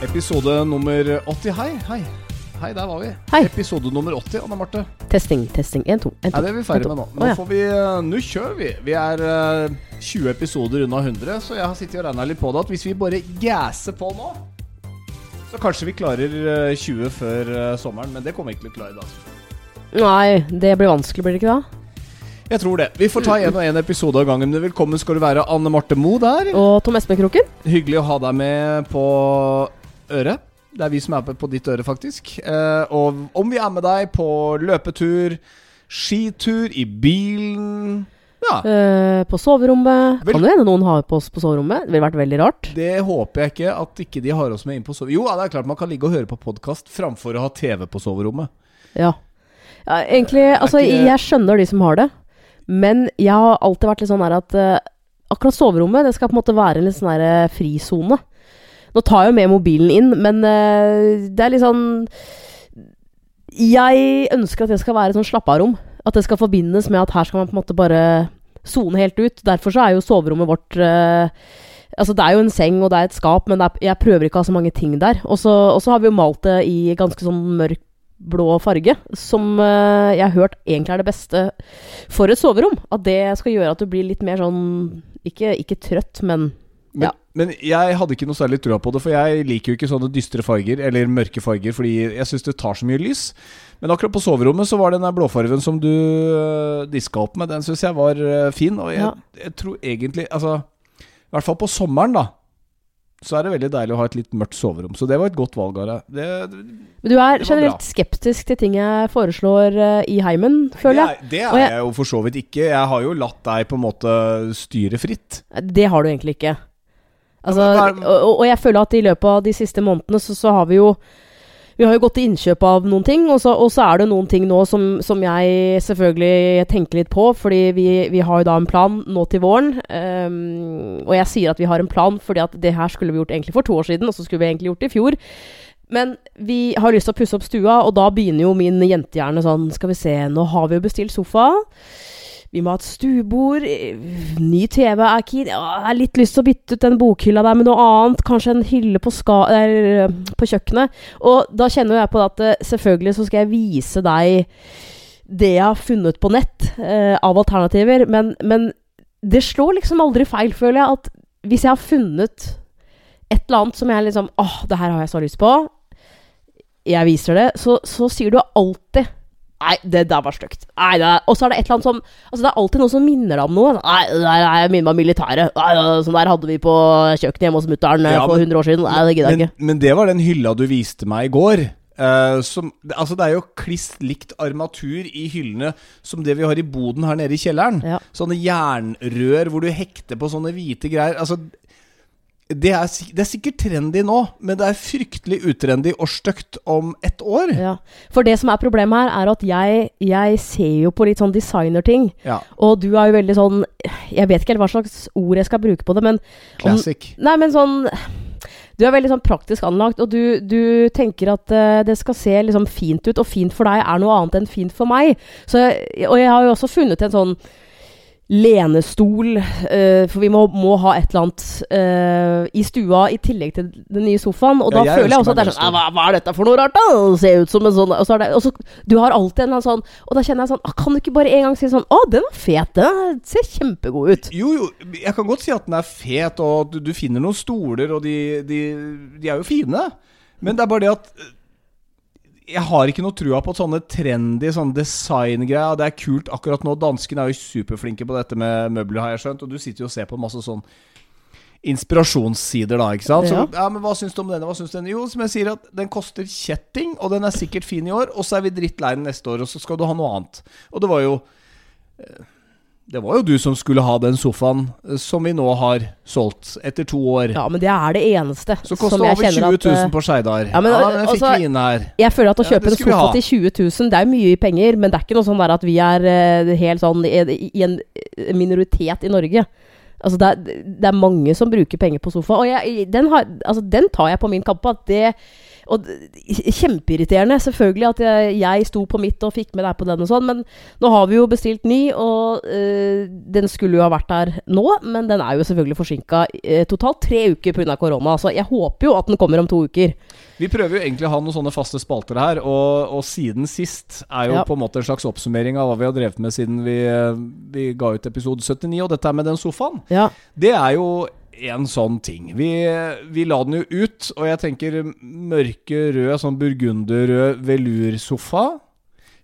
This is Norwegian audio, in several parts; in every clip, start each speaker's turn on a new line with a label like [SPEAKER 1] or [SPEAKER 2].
[SPEAKER 1] Episode nummer 80. Hei, hei. Hei, der var vi.
[SPEAKER 2] Hei.
[SPEAKER 1] Episode nummer 80, Anne Marte.
[SPEAKER 2] Testing, testing. 1, 2, 1,
[SPEAKER 1] 2.
[SPEAKER 2] Nei,
[SPEAKER 1] det er vi ferdig med nå. Nå får vi eh, Nå kjører vi. Vi er eh, 20 episoder unna 100, så jeg har sittet og regna litt på det. At hvis vi bare gasser på nå, så kanskje vi klarer eh, 20 før eh, sommeren. Men det kommer vi ikke til å klare. da dag
[SPEAKER 2] Nei, det blir vanskelig, blir det ikke da?
[SPEAKER 1] Jeg tror det. Vi får ta en og en episode av gangen. Velkommen skal du være, Anne Marte Moe der.
[SPEAKER 2] Og Tom Espen Kroken?
[SPEAKER 1] Hyggelig å ha deg med på øret. Det er vi som er på, på ditt øre, faktisk. Eh, og om vi er med deg på løpetur, skitur, i bilen Ja.
[SPEAKER 2] Eh, på soverommet.
[SPEAKER 1] Vel-
[SPEAKER 2] Kan det hende noen har på oss på soverommet. Det ville vært veldig rart.
[SPEAKER 1] Det håper jeg ikke at ikke de har oss med inn på soverommet. Jo, ja, det er klart man kan ligge og høre på podkast framfor å ha TV på soverommet.
[SPEAKER 2] Ja. ja egentlig, altså,
[SPEAKER 1] ikke-
[SPEAKER 2] jeg skjønner de som har det. Men jeg har alltid vært litt sånn her at uh, akkurat soverommet, det skal på en måte være en litt sånn her eh, frisone. Nå tar jeg jo med mobilen inn, men eh, det er litt sånn Jeg ønsker at det skal være et sånn slapp-av-rom. At det skal forbindes med at her skal man på en måte bare sone helt ut. Derfor så er jo soverommet vårt eh, Altså Det er jo en seng og det er et skap, men er, jeg prøver ikke å ha så mange ting der. Og så har vi jo malt det i ganske sånn mørk blå farge, som uh, jeg har hørt egentlig er det beste for et soverom. At det skal gjøre at du blir litt mer sånn Ikke, ikke trøtt, men
[SPEAKER 1] Men,
[SPEAKER 2] Ja.
[SPEAKER 1] Men jeg hadde ikke noe særlig trua på det, for jeg liker jo ikke sånne dystre farger, eller mørke farger, fordi jeg syns det tar så mye lys. Men akkurat på soverommet så var den der blåfargen som du øh, diska opp med, den syns jeg var øh, fin. Og jeg,
[SPEAKER 2] Ja.
[SPEAKER 1] jeg tror egentlig Altså, i hvert fall på sommeren, da. Så er det veldig deilig å ha et litt mørkt soverom. Så det var et godt valg av. Det,
[SPEAKER 2] Men du er
[SPEAKER 1] Det
[SPEAKER 2] generelt
[SPEAKER 1] bra.
[SPEAKER 2] skeptisk til ting jeg foreslår eh, i heimen,
[SPEAKER 1] det,
[SPEAKER 2] føler jeg.
[SPEAKER 1] er, det er
[SPEAKER 2] jeg-
[SPEAKER 1] jeg jo for så vidt ikke. Jeg har jo latt deg på en måte styre fritt.
[SPEAKER 2] Det har du egentlig ikke. Altså, og, og jeg føler at i løpet av de siste månedene så, så har vi jo Vi har jo gått til innkjøp av noen ting, og så, og så er det noen ting nå som, som jeg selvfølgelig tenker litt på, fordi vi, vi har jo da en plan nå til våren. Um, og jeg sier at vi har en plan fordi at det her skulle vi gjort egentlig for to år siden, og så skulle vi egentlig gjort det i fjor. Men vi har lyst til å pusse opp stua, og da begynner jo min jentehjerne sånn Skal vi se, nå har vi jo bestilt sofa. Vi må ha et stuebord. Ny TV er keen. Jeg har litt lyst til å bytte ut den bokhylla der med noe annet. Kanskje en hylle på, ska eller, eh, på kjøkkenet. Og da kjenner jeg på at eh, selvfølgelig så skal jeg vise deg det jeg har funnet på nett eh, av alternativer. Men, men det slår liksom aldri feil, føler jeg. At hvis jeg har funnet et eller annet som jeg liksom Åh, det her har jeg så lyst på. Jeg viser det. Så, så sier du alltid Nei, det der var stygt. Og så er det et eller annet som Altså, det er alltid noe som minner deg om noe. Nei, nei, nei jeg minner meg om militæret. Nei, Sånn der hadde vi på kjøkkenet hjemme hos mutter'n eh,
[SPEAKER 1] Ja,
[SPEAKER 2] for
[SPEAKER 1] men-
[SPEAKER 2] 100 år siden. Nei, det gidder jeg ikke.
[SPEAKER 1] men det var den hylla du viste meg i går. Uh, som, altså Det er jo kliss likt armatur i hyllene som det vi har i boden her nede i kjelleren.
[SPEAKER 2] Ja.
[SPEAKER 1] Sånne jernrør hvor du hekter på sånne hvite greier. Altså det er, det er sikkert trendy nå, men det er fryktelig utrendy og stygt om ett år.
[SPEAKER 2] Ja. For det som er problemet her, er at jeg, jeg ser jo på litt sånn designerting.
[SPEAKER 1] Ja,
[SPEAKER 2] Og du er jo veldig sånn Jeg vet ikke helt hva slags ord jeg skal bruke på det, men
[SPEAKER 1] Classic.
[SPEAKER 2] Nei, men sånn Du er veldig sånn praktisk anlagt, og du, du tenker at uh, det skal se liksom fint ut, og fint for deg er noe annet enn fint for meg. Så, og jeg har jo også funnet en sånn lenestol, eh, for vi må, må ha et eller annet eh, i stua i tillegg til den nye sofaen. Og
[SPEAKER 1] Ja,
[SPEAKER 2] da
[SPEAKER 1] jeg
[SPEAKER 2] føler jeg også at det er sånn «Ah, hva, hva er dette for noe rart, da? Det ser ut som en sånn Og så er det og så, Du har alltid en eller annen sånn Og da kjenner jeg sånn «Ah, Kan du ikke bare en gang si sånn Å, den var fet. Den ser kjempegod ut.
[SPEAKER 1] Jo, jo, jeg kan godt si at den er fet, og du, du finner noen stoler, og de, de, de er jo fine. Men det er bare det at jeg har ikke noe trua på sånne trendy sånne designgreier. Det er kult akkurat nå. Danskene er jo superflinke på dette med møbler, har jeg skjønt. Og du sitter jo og ser på masse sånn inspirasjonssider, da, ikke sant. Så,
[SPEAKER 2] Ja.
[SPEAKER 1] men hva syns du om denne? Hva syns du om denne? Jo, som jeg sier, at den koster kjetting, og den er sikkert fin i år, og så er vi drittlei den neste år, og så skal du ha noe annet. Og det var jo eh, Det var jo du som skulle ha den sofaen eh, som vi nå har solgt etter to år.
[SPEAKER 2] Ja, men det er det eneste
[SPEAKER 1] Så koster
[SPEAKER 2] det jeg
[SPEAKER 1] over 20 000
[SPEAKER 2] at eh,
[SPEAKER 1] på Skeidar.
[SPEAKER 2] ja, men,
[SPEAKER 1] den fikk
[SPEAKER 2] altså,
[SPEAKER 1] vi inn her.
[SPEAKER 2] Jeg føler at å kjøpe
[SPEAKER 1] ja,
[SPEAKER 2] en sofa til 20 000, det er mye penger, men det er ikke noe sånn der at vi er eh, helt sånn i, i en minoritet i Norge. Altså det, er, det er mange som bruker penger på sofa, og jeg, den, har, altså den tar jeg på min kappe. At det, og kjempeirriterende, selvfølgelig, at jeg, jeg sto på mitt og fikk med deg på den og sånn, men nå har vi jo bestilt ny, og eh, den skulle jo ha vært der nå, men den er jo selvfølgelig forsinka eh, totalt tre uker pga. korona. Så jeg håper jo at den kommer om to uker.
[SPEAKER 1] Vi prøver jo egentlig å ha noen sånne faste spalter her, og, og siden sist er jo
[SPEAKER 2] Ja.
[SPEAKER 1] på en måte en slags oppsummering av hva vi har drevet med siden vi, eh, vi ga ut episode 79, og dette med den sofaen.
[SPEAKER 2] Ja.
[SPEAKER 1] Det er jo en sånn ting. Vi, vi la den jo ut, og jeg tenker mørke rød, sånn burgunderrød velursofa.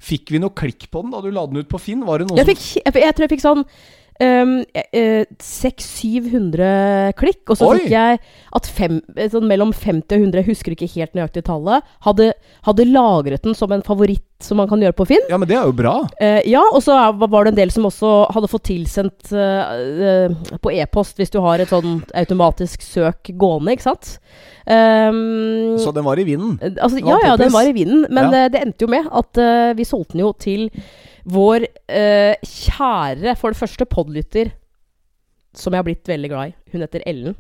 [SPEAKER 1] Fikk vi noe klikk på den da du la den ut på Finn? Var det noen
[SPEAKER 2] Jeg, fikk, jeg, jeg tror jeg fikk sånn um, 600-700 klikk, og så
[SPEAKER 1] Oi!
[SPEAKER 2] fikk jeg at fem, eh, sånn mellom 50 og 100, jeg husker ikke helt nøyaktig tallet, hadde, hadde lagret den som en favoritt som man kan gjøre på Finn.
[SPEAKER 1] Ja, men det er jo bra.
[SPEAKER 2] Uh, ja, og så var det en del som også hadde fått tilsendt uh, uh, på e-post hvis du har et sånn automatisk søk gående, ikke sant? Um,
[SPEAKER 1] Så den var i vinden.
[SPEAKER 2] Eh, Altså, ja, ja, den var i vinden, men
[SPEAKER 1] Ja.
[SPEAKER 2] eh, det endte jo med at eh, vi solgte den jo til vår eh, kjære, for det første, podlytter, som jeg har blitt veldig glad i. Hun heter Ellen.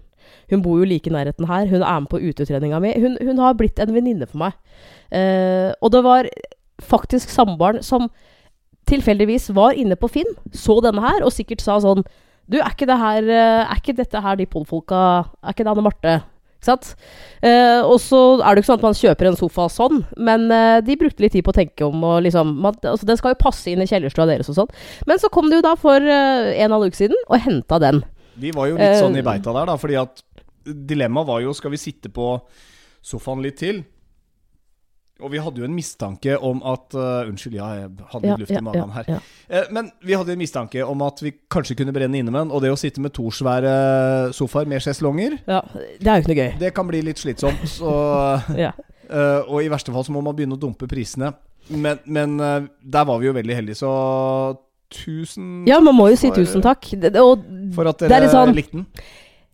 [SPEAKER 2] Hun bor jo like i nærheten her. Hun er med på utetreninga mi. Hun, hun har blitt en venninne for meg. Eh, og det var faktisk samboeren som tilfeldigvis var inne på Finn, så denne her, og sikkert sa sånn Du, er ikke det her eh, Er ikke dette her de podfolka Er ikke det Anne Marte? Eh, og så er det jo ikke sånn at man kjøper en sofa sånn, men eh, de brukte litt tid på å tenke om og liksom man, altså, Den skal jo passe inn i kjellerstua deres og sånn. Men så kom du da for eh, en halv uke siden og henta den.
[SPEAKER 1] Vi var jo litt
[SPEAKER 2] Eh,
[SPEAKER 1] sånn i beita der, da, fordi at dilemmaet var jo skal vi sitte på sofaen litt til. Og vi hadde jo en mistanke om at uh, Unnskyld, ja, jeg hadde litt luft i magen her. Eh, men vi hadde en mistanke om at vi kanskje kunne brenne inne med den. Og det å sitte med to svære sofaer med sjeslonger,
[SPEAKER 2] ja. Det er jo ikke noe gøy.
[SPEAKER 1] det kan bli litt slitsomt. Så,
[SPEAKER 2] Ja.
[SPEAKER 1] uh, og i verste fall så må man begynne å dumpe prisene. Men, men eh, der var vi jo veldig heldige, så tusen
[SPEAKER 2] ja, man må jo si tusen takk. Og
[SPEAKER 1] for at
[SPEAKER 2] det
[SPEAKER 1] dere
[SPEAKER 2] er sånn-
[SPEAKER 1] likte den.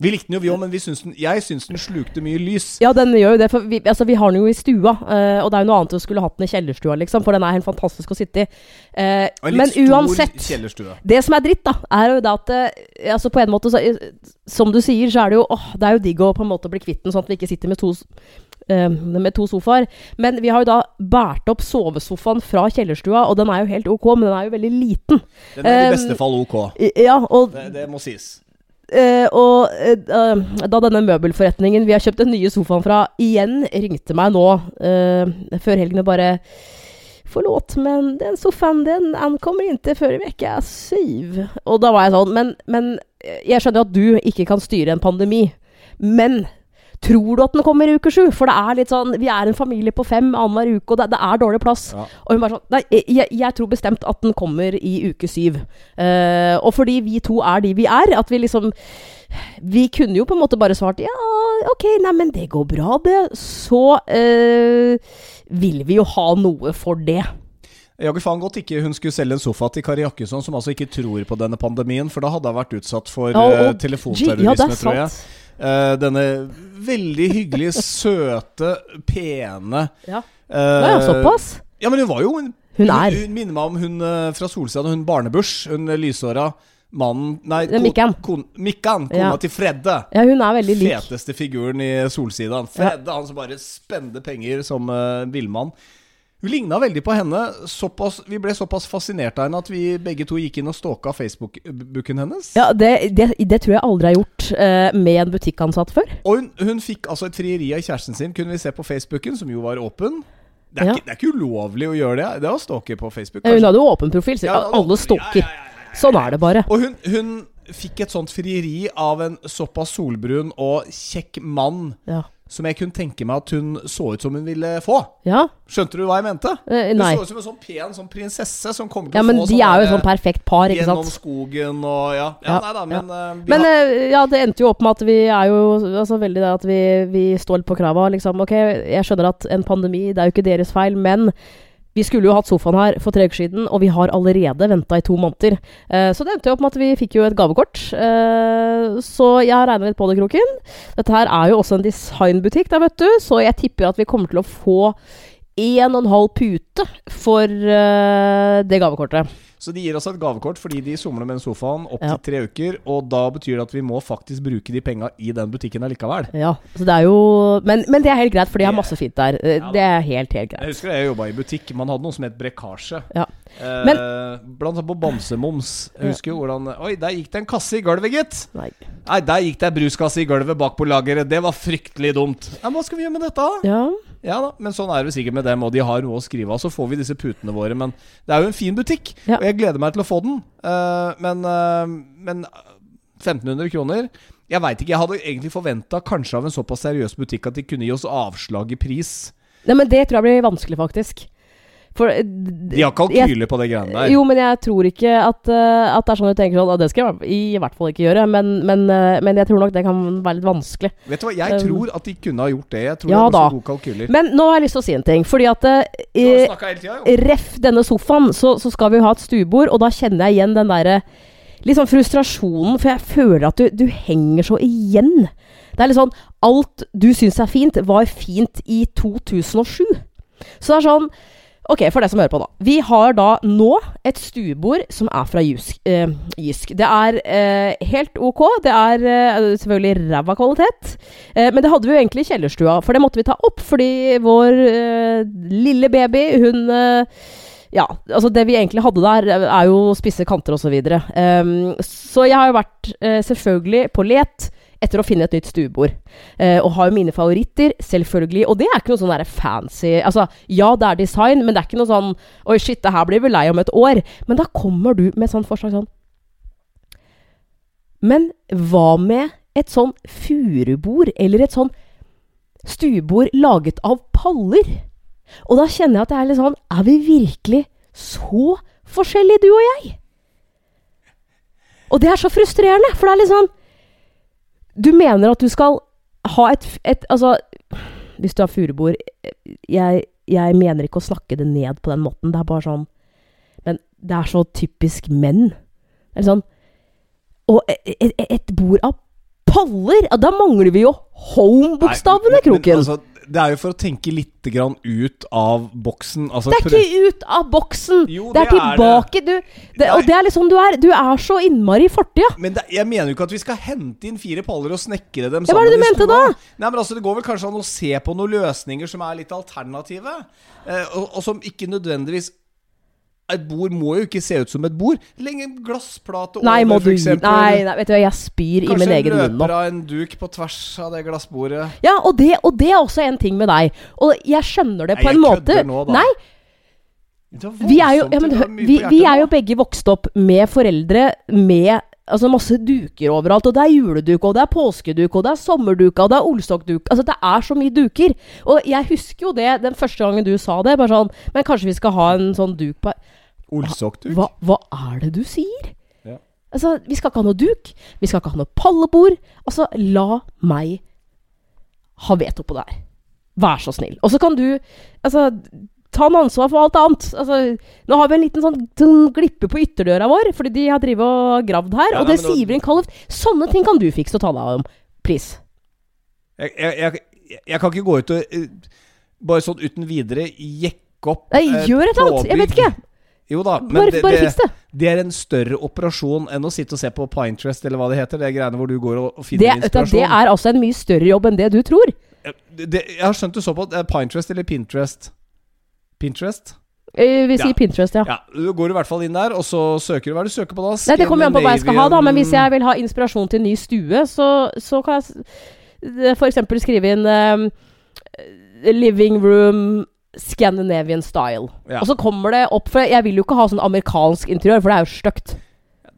[SPEAKER 1] Vi likte den jo, vi òg, men den, jeg syns den slukte mye lys.
[SPEAKER 2] Ja, den gjør jo det. For vi, altså, vi har den jo i stua, uh, og det er jo noe annet å skulle hatt den i kjellerstua, liksom, for den er helt fantastisk å sitte i.
[SPEAKER 1] Litt
[SPEAKER 2] men uansett. Det som er dritt, da, er jo det at uh, altså på en måte så, Som du sier, så er det jo åh, Det er jo digg å på en måte bli kvitt den, sånn at vi ikke sitter med to, med to sofaer. Men vi har jo da båret opp sovesofaen fra kjellerstua, og den er jo helt ok, men den er jo veldig liten.
[SPEAKER 1] Den er i beste fall ok.
[SPEAKER 2] Ja, og
[SPEAKER 1] Det, det må sies.
[SPEAKER 2] Eh, og eh, da denne møbelforretningen vi har kjøpt den nye sofaen fra, igjen ringte meg nå uh, før helgen og bare Forlåt, men den sofaen den ankommer ikke før i uke syv. Og da var jeg sånn Men, men jeg skjønner at du ikke kan styre en pandemi. Men tror du at den kommer i uke sju? For det er litt sånn Vi er en familie på fem annenhver uke, og det, det er dårlig plass.
[SPEAKER 1] Ja.
[SPEAKER 2] Og hun bare sånn Nei, jeg, jeg tror bestemt at den kommer i uke syv. Uh, og fordi vi to er de vi er, at vi liksom Vi kunne jo på en måte bare svart ja, ok, nei, men det går bra, det. Så eh, vil vi jo ha noe for det.
[SPEAKER 1] Jaggu faen godt ikke hun skulle selge en sofa til Kari Jakkesson, som altså ikke tror på denne pandemien, for da hadde hun vært utsatt for
[SPEAKER 2] Ja, og-
[SPEAKER 1] telefonterrorisme,
[SPEAKER 2] ja,
[SPEAKER 1] tror jeg. Eh, denne veldig hyggelige, søte, pene
[SPEAKER 2] Ja.
[SPEAKER 1] uh,
[SPEAKER 2] Ja, ja, såpass.
[SPEAKER 1] Ja, men hun var jo en
[SPEAKER 2] Hun er.
[SPEAKER 1] Hun, hun minner meg om hun uh, fra Solsida, hun barnebush, Hun eh, lyshåra mannen Nei,
[SPEAKER 2] Mikkan.
[SPEAKER 1] kon- Mikkan, kona
[SPEAKER 2] Ja.
[SPEAKER 1] til Fredde.
[SPEAKER 2] Ja, hun er veldig lik.
[SPEAKER 1] Feteste figuren i Solsida. Fredde, han som bare spender penger som uh, villmann. Hun ligna veldig på henne. Såpass, vi ble såpass fascinert av henne at vi begge to gikk inn og stalka Facebook-booken hennes.
[SPEAKER 2] Ja, det, det, det tror jeg aldri har gjort uh, med en butikkansatt før.
[SPEAKER 1] Og hun, hun fikk altså et frieri av kjæresten sin, kunne vi se på Facebooken, som jo var åpen. Det er,
[SPEAKER 2] Ja.
[SPEAKER 1] ikke, det er ikke ulovlig å gjøre det. Det er å stalke på Facebook.
[SPEAKER 2] Ja, Hun hadde jo åpen profil, så
[SPEAKER 1] Ja,
[SPEAKER 2] alle stalker. Sånn er det bare.
[SPEAKER 1] Og hun, hun fikk et sånt frieri av en såpass solbrun og kjekk mann
[SPEAKER 2] Ja.
[SPEAKER 1] Som jeg kunne tenke meg at hun så ut som hun ville få.
[SPEAKER 2] ja.
[SPEAKER 1] Skjønte du hva jeg mente?
[SPEAKER 2] Eh,
[SPEAKER 1] Hun så ut som en sånn pen sånn prinsesse som kommer til
[SPEAKER 2] Ja,
[SPEAKER 1] å
[SPEAKER 2] men
[SPEAKER 1] få
[SPEAKER 2] de er jo et sånn perfekt par, ikke
[SPEAKER 1] Gjennom skogen og ja. Ja,
[SPEAKER 2] Ja,
[SPEAKER 1] nei da, men ja.
[SPEAKER 2] Men
[SPEAKER 1] har,
[SPEAKER 2] eh, ja, det endte jo opp med at vi er jo altså, veldig det at vi, vi står litt på krava. Liksom. Ok, jeg skjønner at en pandemi, det er jo ikke deres feil, men vi skulle jo hatt sofaen her for tre uker siden, og vi har allerede venta i to måneder. Eh, så det endte jo opp med at vi fikk jo et gavekort. Eh, så jeg har regna litt på det, Kroken. Dette her er jo også en designbutikk, der, vet du, så jeg tipper at vi kommer til å få en og en halv pute for eh, det gavekortet.
[SPEAKER 1] Så de gir oss et gavekort fordi de somler med den sofaen opptil
[SPEAKER 2] Ja.
[SPEAKER 1] tre uker. Og da betyr det at vi må faktisk bruke de penga i den butikken allikevel.
[SPEAKER 2] Ja, så det er jo Men, men det er helt greit, for de har masse fint der.
[SPEAKER 1] Ja
[SPEAKER 2] det er helt, helt greit.
[SPEAKER 1] Jeg husker jeg jobba i butikk. Man hadde noe som het brekkasje.
[SPEAKER 2] Ja.
[SPEAKER 1] Eh, blant annet på Bamsemoms. Jeg husker jo hvordan Oi, der gikk det en kasse i gulvet, gitt.
[SPEAKER 2] Nei.
[SPEAKER 1] Nei, der gikk det en bruskasse i gulvet bak på lageret. Det var fryktelig dumt. Ja, men hva skal vi gjøre med dette, da?
[SPEAKER 2] Ja.
[SPEAKER 1] Ja da, men sånn er det sikkert med dem, og de har noe å skrive av. Så får vi disse putene våre. Men det er jo en fin butikk,
[SPEAKER 2] Ja.
[SPEAKER 1] og jeg gleder meg til å få den. Eh, men, eh, men 1500 kroner Jeg veit ikke. Jeg hadde egentlig forventa kanskje av en såpass seriøs butikk at de kunne gi oss avslag i pris.
[SPEAKER 2] Nei, men det tror jeg blir vanskelig, faktisk. For eh,
[SPEAKER 1] De har kalkyler på det greiene der.
[SPEAKER 2] Jo, men jeg tror ikke at, eh, at det er sånn du tenker sånn Og Det skal jeg i hvert fall ikke gjøre. Men, men, eh, men jeg tror nok det kan være litt vanskelig.
[SPEAKER 1] Vet du hva, Jeg
[SPEAKER 2] Um,
[SPEAKER 1] tror at de kunne ha gjort det. Jeg tror
[SPEAKER 2] ja
[SPEAKER 1] det var så gode kalkyler.
[SPEAKER 2] Men nå har jeg lyst til å si en ting. Fordi at eh. Ref denne sofaen, så, så skal vi ha et stuebord, og da kjenner jeg igjen den derre Litt sånn frustrasjonen, for jeg føler at du, du henger så igjen. Det er litt sånn Alt du syns er fint, var fint i 2007. Så det er sånn Ok, for deg som hører på, da. Vi har da nå et stuebord som er fra Jysk. Eh, Jysk. Det er eh, helt ok. Det er eh, selvfølgelig ræva kvalitet. Eh, men det hadde vi jo egentlig i kjellerstua, for det måtte vi ta opp fordi vår eh, lille baby, hun eh, ja, altså det vi egentlig hadde der, er jo spisse kanter osv. Så, videre. um, så jeg har jo vært selvfølgelig på let etter å finne et nytt stuebord. Eh, og har jo mine favoritter, selvfølgelig. Og det er ikke noe sånn fancy Altså, ja, det er design, men det er ikke noe sånn Oi, shit, det her blir vi lei om et år. Men da kommer du med et sånt forslag sånn Men hva med et sånn furubord, eller et sånn stuebord laget av paller? Og da kjenner jeg at det er litt sånn Er vi virkelig så forskjellige, du og jeg? Og det er så frustrerende, for det er litt sånn Du mener at du skal ha et, et Altså, hvis du har furubord jeg, jeg mener ikke å snakke det ned på den måten. Det er bare sånn Men det er så typisk menn. Eller sånn Og et, et, et bord av paller! Da mangler vi jo home-bokstavene,
[SPEAKER 1] Nei, men- men Altså, det er jo for å tenke litt grann ut av boksen. Altså,
[SPEAKER 2] Det er ikke ut av boksen!
[SPEAKER 1] Jo,
[SPEAKER 2] det er
[SPEAKER 1] tilbake, er
[SPEAKER 2] tilbake. Du, det, og det er liksom du er. Du er så innmari i fortida.
[SPEAKER 1] Men det, jeg mener jo ikke at vi skal hente inn fire paller og snekre dem
[SPEAKER 2] sammen. hva er det du mente da?
[SPEAKER 1] Nei, men altså, Det går vel kanskje an å se på noen løsninger som er litt alternative. Eh, og, og som ikke nødvendigvis Et bord må jo ikke se ut som et bord. Legg en glassplate over,
[SPEAKER 2] Nei, må
[SPEAKER 1] for eksempel.
[SPEAKER 2] Nei, nei, vet du hva, jeg spyr i min egen munn nå.
[SPEAKER 1] løper av en duk på tvers av det glassbordet.
[SPEAKER 2] Ja, og det, og det er også en ting med deg. Og jeg skjønner det
[SPEAKER 1] Nei,
[SPEAKER 2] på en
[SPEAKER 1] jeg
[SPEAKER 2] måte.
[SPEAKER 1] kødder nå, da.
[SPEAKER 2] Nei, vi er jo, ja, men, vi, vi er jo begge vokst opp med foreldre med Altså masse duker overalt, og det er juleduk, og det er påskeduk, og det er sommerduk, og det er olsokkduk Altså det er så mye duker. Og jeg husker jo det den første gangen du sa det. Bare sånn Men kanskje vi skal ha en sånn duk på
[SPEAKER 1] Olsokkduk?
[SPEAKER 2] hva, hva er det du sier?
[SPEAKER 1] Ja.
[SPEAKER 2] Altså, vi skal ikke ha noe duk. Vi skal ikke ha noe pallebord. Altså, la meg ha veto på det her. Vær så snill. Og så kan du Altså, ta en ansvar for alt annet. Altså, nå har vi en liten sånn, sånn glippe på ytterdøra vår, fordi de har drevet og gravd her.
[SPEAKER 1] Ja,
[SPEAKER 2] og
[SPEAKER 1] nei,
[SPEAKER 2] det siver inn kalv. Sånne ting kan du fikse og ta deg om. Please.
[SPEAKER 1] Jeg, jeg, jeg, jeg kan ikke gå ut og eh, bare sånn uten videre jekke opp
[SPEAKER 2] Nei, gjør et eller annet. Jeg vet ikke.
[SPEAKER 1] Jo da, men
[SPEAKER 2] Bare,
[SPEAKER 1] det,
[SPEAKER 2] bare
[SPEAKER 1] det,
[SPEAKER 2] det.
[SPEAKER 1] det er en større operasjon enn å sitte og se på Pinterest, eller hva det heter. Det er greiene hvor du går og,
[SPEAKER 2] Det,
[SPEAKER 1] finner
[SPEAKER 2] vet det er altså en mye større jobb enn det du tror.
[SPEAKER 1] Eh, det, det, jeg har skjønt du så på det er Pinterest eller Pinterest. Pinterest?
[SPEAKER 2] Eh, vi sier
[SPEAKER 1] Ja.
[SPEAKER 2] Pinterest, ja.
[SPEAKER 1] Ja, Du går i hvert fall inn der, og så søker du hva du søker på da.
[SPEAKER 2] Nei, det kommer an på hva jeg skal ha, da. Men hvis jeg vil ha inspirasjon til en ny stue, så, så kan jeg s- for eksempel skrive inn um, Living room Scandinavian style.
[SPEAKER 1] Ja.
[SPEAKER 2] Og så kommer det opp For jeg vil jo ikke ha sånn amerikansk interiør, for det er jo stygt.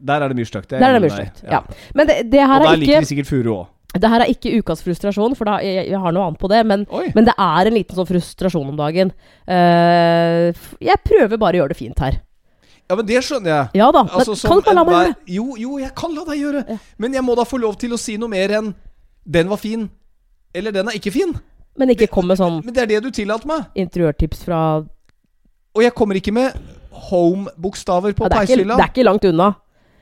[SPEAKER 1] Der er det mye stygt.
[SPEAKER 2] Der er det mye stygt. Ja. Men det, det, her
[SPEAKER 1] Og der
[SPEAKER 2] er
[SPEAKER 1] liker
[SPEAKER 2] ikke,
[SPEAKER 1] vi sikkert furu òg.
[SPEAKER 2] Det her er ikke ukas frustrasjon, for da, jeg, jeg har noe annet på det. Men, men det er en liten sånn frustrasjon om dagen. Uh, jeg prøver bare å gjøre det fint her.
[SPEAKER 1] Ja, men det skjønner jeg.
[SPEAKER 2] Ja da.
[SPEAKER 1] Altså,
[SPEAKER 2] kan du bare la meg gjøre det?
[SPEAKER 1] Jo, jo, jeg kan la deg gjøre
[SPEAKER 2] Ja.
[SPEAKER 1] Men jeg må da få lov til å si noe mer enn 'den var fin', eller 'den er ikke fin'.
[SPEAKER 2] Men ikke kom med sånn
[SPEAKER 1] Men det er det du tillater meg.
[SPEAKER 2] interiørtips fra
[SPEAKER 1] Og jeg kommer ikke med home-bokstaver på
[SPEAKER 2] ja, det,
[SPEAKER 1] peishylla.
[SPEAKER 2] det er ikke langt unna.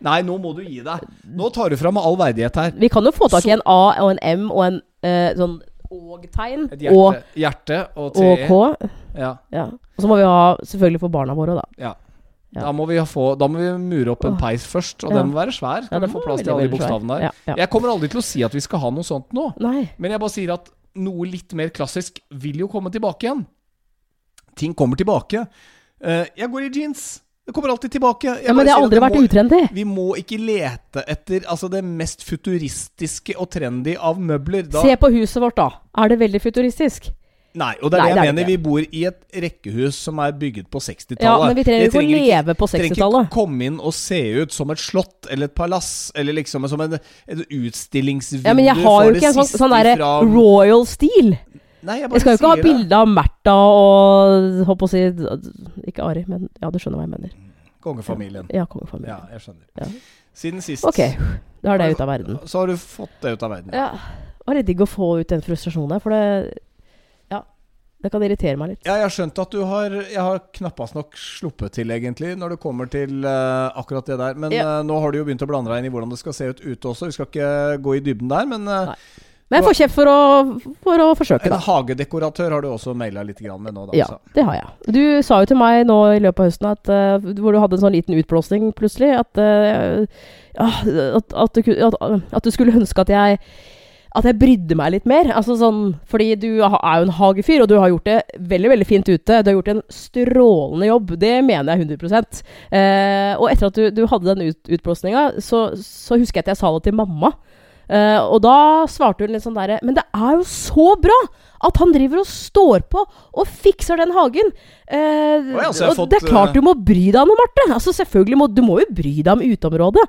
[SPEAKER 1] Nei, nå må du gi deg. Nå tar du fram all verdighet her.
[SPEAKER 2] Vi kan jo få tak i en A og en M og en eh, sånn og-tegn.
[SPEAKER 1] Et hjerte,
[SPEAKER 2] Og,
[SPEAKER 1] hjerte og
[SPEAKER 2] og K.
[SPEAKER 1] Ja,
[SPEAKER 2] Ja. Og så må vi ha selvfølgelig for barna våre, da.
[SPEAKER 1] ja.
[SPEAKER 2] Ja.
[SPEAKER 1] Da, må få, da må vi mure opp en peis først, og
[SPEAKER 2] Ja.
[SPEAKER 1] den må være svær.
[SPEAKER 2] Ja, den
[SPEAKER 1] vi få plass til alle de bokstavene der.
[SPEAKER 2] Ja, ja.
[SPEAKER 1] Jeg kommer aldri til å si at vi skal ha noe sånt nå,
[SPEAKER 2] Nei.
[SPEAKER 1] men jeg bare sier at noe litt mer klassisk vil jo komme tilbake igjen. Ting kommer tilbake. Eh, jeg går i jeans. Det kommer alltid tilbake. Jeg
[SPEAKER 2] Ja, men det har aldri vært
[SPEAKER 1] må,
[SPEAKER 2] utrendy.
[SPEAKER 1] Vi må ikke lete etter altså, det mest futuristiske og trendy av møbler. Da,
[SPEAKER 2] Se på huset vårt, da. Er det veldig futuristisk?
[SPEAKER 1] Nei, og det er
[SPEAKER 2] Nei,
[SPEAKER 1] det jeg
[SPEAKER 2] det er
[SPEAKER 1] mener.
[SPEAKER 2] det
[SPEAKER 1] Vi bor i et rekkehus som er bygget på 60-tallet.
[SPEAKER 2] Ja, men vi trenger
[SPEAKER 1] Det
[SPEAKER 2] ikke å leve på 60-tallet.
[SPEAKER 1] trenger ikke komme inn og se ut som et slott eller et palass, eller liksom som en, et utstillingsvindu
[SPEAKER 2] Ja, men jeg har jo ikke en sånn, sånn derre royal stil.
[SPEAKER 1] Nei, jeg
[SPEAKER 2] Jeg skal jo ikke ha bilde av Märtha og Håper å si Ikke Ari, men ja, du skjønner hva jeg mener.
[SPEAKER 1] Kongefamilien.
[SPEAKER 2] Ja, kongefamilien.
[SPEAKER 1] Ja, jeg skjønner.
[SPEAKER 2] Ja.
[SPEAKER 1] Siden sist
[SPEAKER 2] Ok, da er det ut av verden.
[SPEAKER 1] så har du fått det ut av verden.
[SPEAKER 2] Ja, det var litt digg å få ut den frustrasjonen der, for det Ja, det kan irritere meg litt.
[SPEAKER 1] Ja, jeg har skjønt at du har Jeg har knappast nok sluppet til, egentlig, når det kommer til uh, akkurat det der. Men
[SPEAKER 2] Ja.
[SPEAKER 1] uh, nå har du jo begynt å blande deg inn i hvordan det skal se ut ute også. Vi skal ikke gå i dybden der, men uh,
[SPEAKER 2] Nei. Men jeg får kjeft for å, for å forsøke,
[SPEAKER 1] en hagedekoratør har du også maila litt med nå, da.
[SPEAKER 2] Ja,
[SPEAKER 1] så.
[SPEAKER 2] det har jeg. Du sa jo til meg nå i løpet av høsten at, uh, hvor du hadde en sånn liten utblåsning plutselig, at, uh, at, at, du, at du skulle ønske at jeg at jeg brydde meg litt mer. Altså sånn, fordi du er jo en hagefyr, og du har gjort det veldig veldig fint ute. Du har gjort en strålende jobb. Det mener jeg 100 eh, Og etter at du, du hadde den ut, utblåsninga, så, så husker jeg at jeg sa det til mamma. Eh, og da svarte hun litt sånn derre Men det er jo så bra at han driver og står på og fikser den hagen. Uh,
[SPEAKER 1] oh, ja,
[SPEAKER 2] og
[SPEAKER 1] fått,
[SPEAKER 2] det er klart
[SPEAKER 1] eh,
[SPEAKER 2] du må bry deg nå, Marte. Altså, selvfølgelig må, du må jo bry deg om uteområdet.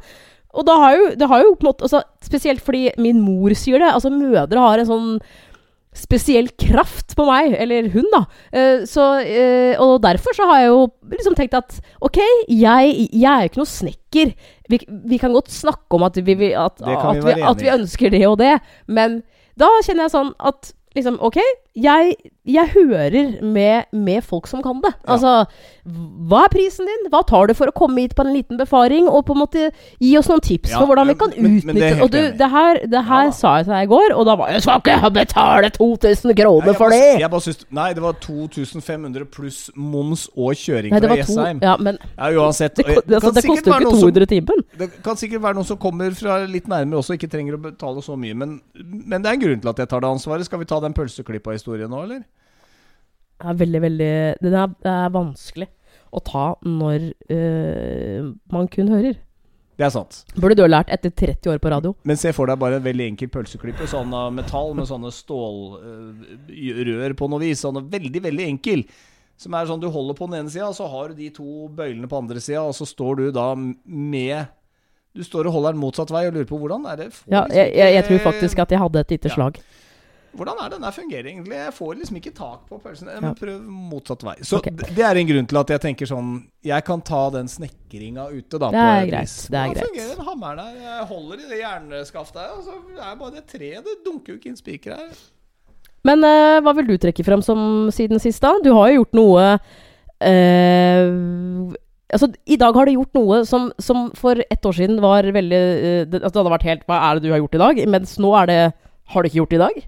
[SPEAKER 2] Og da har jo, det har jo på en måte altså, Spesielt fordi min mor sier det. Altså, mødre har en sånn spesiell kraft på meg, eller hun, da. Uh, så, uh, og derfor så har jeg jo liksom tenkt at ok, jeg, jeg er jo ikke noe snekker. Vi, vi kan godt snakke om at vi, at, at, vi, at vi ønsker det og det, men da kjenner jeg sånn at liksom, ok, jeg, jeg hører med, med folk som kan det.
[SPEAKER 1] Ja.
[SPEAKER 2] Altså, hva er prisen din? Hva tar du for å komme hit på en liten befaring? Og på en måte gi oss noen tips
[SPEAKER 1] Ja,
[SPEAKER 2] for hvordan vi kan
[SPEAKER 1] men-
[SPEAKER 2] utnytte
[SPEAKER 1] men det
[SPEAKER 2] Og du, det her, det her
[SPEAKER 1] Ja
[SPEAKER 2] sa jeg til deg i går, og da var jeg skal ikke betale 2000 kroner
[SPEAKER 1] nei,
[SPEAKER 2] for
[SPEAKER 1] bare-
[SPEAKER 2] det!
[SPEAKER 1] Jeg bare syns, nei, det var 2500 pluss moms og kjøring
[SPEAKER 2] Nei,
[SPEAKER 1] fra Jessheim.
[SPEAKER 2] Ja, men
[SPEAKER 1] Ja, uansett.
[SPEAKER 2] det,
[SPEAKER 1] det,
[SPEAKER 2] altså, det koster jo ikke
[SPEAKER 1] noen som-
[SPEAKER 2] 200 timen.
[SPEAKER 1] Det kan sikkert være noen som kommer fra litt nærmere også, ikke trenger å betale så mye. Men, men det er en grunn til at jeg tar det ansvaret. Skal vi ta den pølseklippa-historien nå, eller?
[SPEAKER 2] Det er veldig, veldig Det er, det er vanskelig å ta når øh, man kun hører.
[SPEAKER 1] Det er sant.
[SPEAKER 2] Burde du ha lært etter 30 år på radio.
[SPEAKER 1] Men se for deg bare en veldig enkel pølseklippe. Sånn av metall med sånne stålrør på noe vis. Sånn veldig, veldig enkel. Som er sånn du holder på den ene sida, og så har du de to bøylene på andre sida, og så står du da med Du står og holder den motsatt vei og lurer på hvordan er det
[SPEAKER 2] Ja,
[SPEAKER 1] liksom
[SPEAKER 2] jeg, jeg, jeg tror faktisk at jeg hadde et lite
[SPEAKER 1] Ja. Hvordan er det den fungerer egentlig? Jeg får liksom ikke tak på pølsen. Må prøve motsatt vei. Så okay. det er en grunn til at jeg tenker sånn Jeg kan ta den snekringa ute, da.
[SPEAKER 2] Det er
[SPEAKER 1] på,
[SPEAKER 2] greit, det er greit.
[SPEAKER 1] fungerer den hammeren der? Jeg holder i det jernskaftet her, og så er bare det treet. Det dunker jo ikke inn spiker her.
[SPEAKER 2] Men øh, hva vil du trekke frem som siden sist, da? Du har jo gjort noe øh, Altså, i dag har du gjort noe som, som for ett år siden var veldig uh, det, altså, det hadde vært helt Hva er det du har gjort i dag? Mens nå er det Har du ikke gjort det i dag?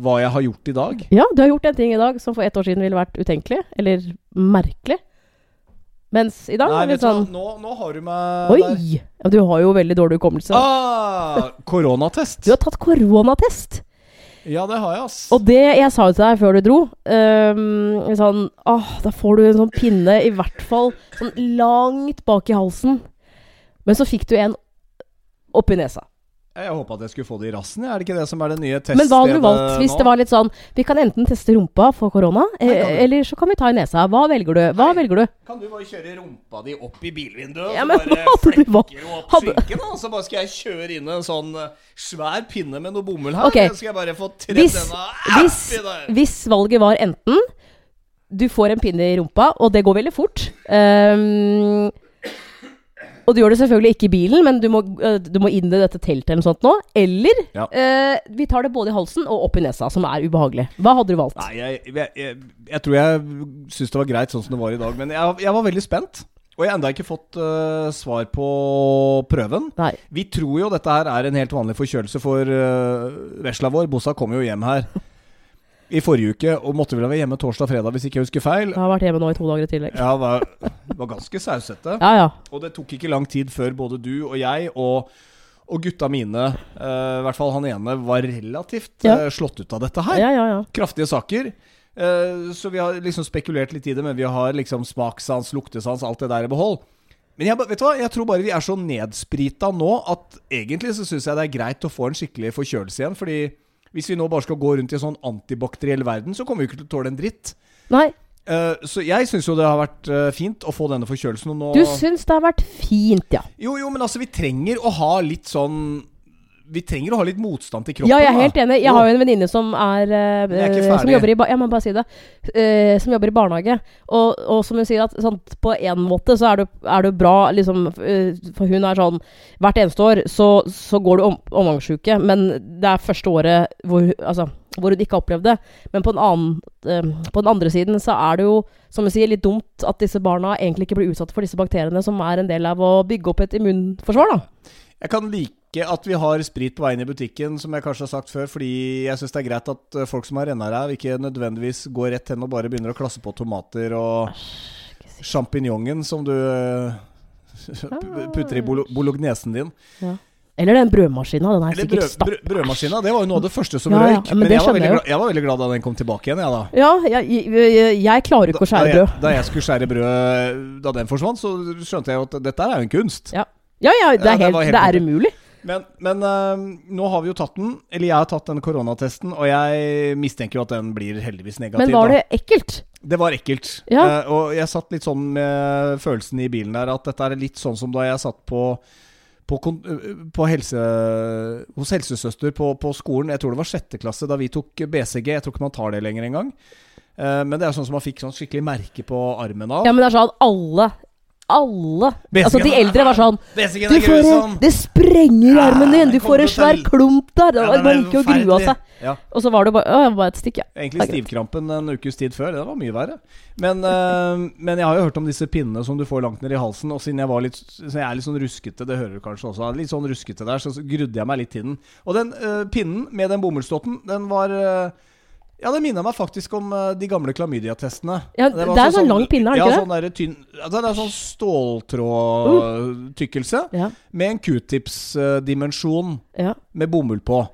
[SPEAKER 1] Hva jeg har gjort i dag?
[SPEAKER 2] Ja, du har gjort en ting i dag som for ett år siden ville vært utenkelig. Eller merkelig. Mens i dag
[SPEAKER 1] Nei, vet du hva,
[SPEAKER 2] sånn
[SPEAKER 1] nå, nå har du meg der.
[SPEAKER 2] Oi! Ja, du har jo veldig dårlig hukommelse.
[SPEAKER 1] Ah, koronatest.
[SPEAKER 2] Du har tatt koronatest!
[SPEAKER 1] Ja, det har jeg, ass.
[SPEAKER 2] Og det jeg sa jo til deg før du dro um, sånn, åh, Da får du en sånn pinne, i hvert fall sånn langt bak i halsen. Men så fikk du en oppi nesa.
[SPEAKER 1] Jeg håpa at jeg skulle få det i rassen. Er det ikke det som er det nye teststedet
[SPEAKER 2] Men hva hadde du valgt hvis det var litt sånn Vi kan enten teste rumpa for korona, eh, eller så kan vi ta i nesa. Hva velger du? Hva velger du?
[SPEAKER 1] Kan du bare kjøre rumpa di opp i bilvinduet,
[SPEAKER 2] Ja, men
[SPEAKER 1] bare flekker opp
[SPEAKER 2] Hadde-
[SPEAKER 1] skinken, da? Så bare skal jeg kjøre inn en sånn eh, svær pinne med noe bomull her. Okay. Skal jeg bare få tredd
[SPEAKER 2] Hvis, hvis, hvis valget var enten du får en pinne i rumpa, og det går veldig fort ehm, Og du gjør det selvfølgelig ikke i bilen, men du må, eh, du må inn i dette teltet eller noe sånt nå. Eller
[SPEAKER 1] Ja.
[SPEAKER 2] eh, vi tar det både i halsen og opp i nesa, som er ubehagelig. Hva hadde du valgt?
[SPEAKER 1] Nei, jeg, jeg, jeg, jeg tror jeg syns det var greit sånn som det var i dag. Men jeg, var veldig spent. Og jeg har ennå ikke fått uh, svar på prøven.
[SPEAKER 2] Nei.
[SPEAKER 1] Vi tror jo dette her er en helt vanlig forkjølelse, for uh, vesla vår, Bossa, kom jo hjem her i forrige uke og måtte vel være hjemme torsdag-fredag, hvis ikke jeg husker feil.
[SPEAKER 2] Jeg har vært hjemme nå i to dager i tillegg.
[SPEAKER 1] Ja, det var, ganske sausete.
[SPEAKER 2] Ja, ja.
[SPEAKER 1] Og det tok ikke lang tid før både du og jeg og, og gutta mine, uh, i hvert fall han ene, var relativt eh, slått ut av dette her.
[SPEAKER 2] Ja, ja, ja.
[SPEAKER 1] Kraftige saker. Uh, så vi har liksom spekulert litt i det, men vi har liksom smakssans, luktesans, alt det der i behold. Men jeg, vet du hva? jeg tror bare vi er så nedsprita nå at egentlig så syns jeg det er greit å få en skikkelig forkjølelse igjen. Fordi hvis vi nå bare skal gå rundt i en sånn antibakteriell verden, så kommer vi ikke til å tåle en dritt.
[SPEAKER 2] Nei,
[SPEAKER 1] så jeg syns jo det har vært eh, fint å få denne forkjølelsen. Og nå
[SPEAKER 2] du syns det har vært fint, ja.
[SPEAKER 1] Jo, jo, men altså, vi trenger å ha litt sånn Vi trenger å ha litt motstand til kroppen.
[SPEAKER 2] Ja, jeg er helt enig. Jeg har jo en venninne som er, eh,
[SPEAKER 1] er
[SPEAKER 2] eh, Som jobber i bare si det. uh, som jobber i barnehage. Og, og som hun sier, at sånn, på en måte så er det, er det bra liksom uh, For hun er sånn Hvert eneste år så, så går du om, omgangsuke, men det er første året hvor, altså, hvor hun ikke har opplevd det. Men på den, annen, uh, på den andre siden så er det jo, som hun sier, litt dumt at disse barna egentlig ikke blir utsatt for disse bakteriene, som er en del av å bygge opp et immunforsvar, da.
[SPEAKER 1] Jeg kan like at vi har sprit på veien i butikken, som jeg kanskje har sagt før, fordi jeg syns det er greit at eh, folk som har rennaræv, ikke nødvendigvis går rett hen og bare begynner å klasse på tomater og sjampinjongen som du eh, putter i bolo bolognesen din.
[SPEAKER 2] Eller den brødmaskina. Den er
[SPEAKER 1] Eller
[SPEAKER 2] sikkert
[SPEAKER 1] brød,
[SPEAKER 2] stapp.
[SPEAKER 1] brød, brødmaskina. Det var jo noe av det første som
[SPEAKER 2] Ja, ja, men
[SPEAKER 1] Men, jeg, var glad, jeg var veldig glad da den kom tilbake igjen, jeg, da.
[SPEAKER 2] Ja, jeg, jeg, jeg klarer ikke å skjære
[SPEAKER 1] da,
[SPEAKER 2] brød.
[SPEAKER 1] jeg, da jeg skulle skjære brød da den forsvant, så skjønte jeg jo at dette er jo en kunst.
[SPEAKER 2] Ja, ja, ja det, er helt,
[SPEAKER 1] helt
[SPEAKER 2] det er umulig.
[SPEAKER 1] Men, men øh, nå har vi jo tatt den, eller jeg har tatt den koronatesten, og jeg mistenker jo at den blir heldigvis negativ.
[SPEAKER 2] Men var det ekkelt?
[SPEAKER 1] Det var ekkelt.
[SPEAKER 2] Ja.
[SPEAKER 1] Uh, og jeg satt litt sånn med følelsen i bilen der at dette er litt sånn som da jeg satt på på, på helse, hos helsesøster på, på skolen. Jeg tror det var sjette klasse da vi tok BCG. Jeg tror ikke man tar det lenger engang. Uh, men det er sånn som man fikk sånn skikkelig merke på armen av.
[SPEAKER 2] Ja, men det er sånn alle Alle
[SPEAKER 1] BCG
[SPEAKER 2] Altså, de eldre var sånn Du
[SPEAKER 1] er grusom!
[SPEAKER 2] Det sprenger i armen din! Du får en svær klump der!
[SPEAKER 1] Ja, var
[SPEAKER 2] man
[SPEAKER 1] er
[SPEAKER 2] gikk og grua seg.
[SPEAKER 1] Ja.
[SPEAKER 2] Og så var det bare Å, det var et stikk, ja.
[SPEAKER 1] Egentlig
[SPEAKER 2] Det
[SPEAKER 1] stivkrampen en ukes tid før. Det var mye verre. Men, uh, men jeg har jo hørt om disse pinnene som du får langt ned i halsen. Og siden jeg, var litt, så jeg er litt sånn ruskete, det hører du kanskje også, litt sånn ruskete der, så grudde jeg meg litt til den. Og den uh, pinnen med den bomullsdotten, den var øh, Ja, det minner meg faktisk om øh, de gamle klamydia-testene.
[SPEAKER 2] Ja,
[SPEAKER 1] det,
[SPEAKER 2] det er sånn lang pinne, er det
[SPEAKER 1] ja,
[SPEAKER 2] ikke det?
[SPEAKER 1] Sånn der tynn, ja, det er sånn ståltrådtykkelse
[SPEAKER 2] Ja.
[SPEAKER 1] med en q-tips-dimensjon
[SPEAKER 2] ja.
[SPEAKER 1] med bomull på.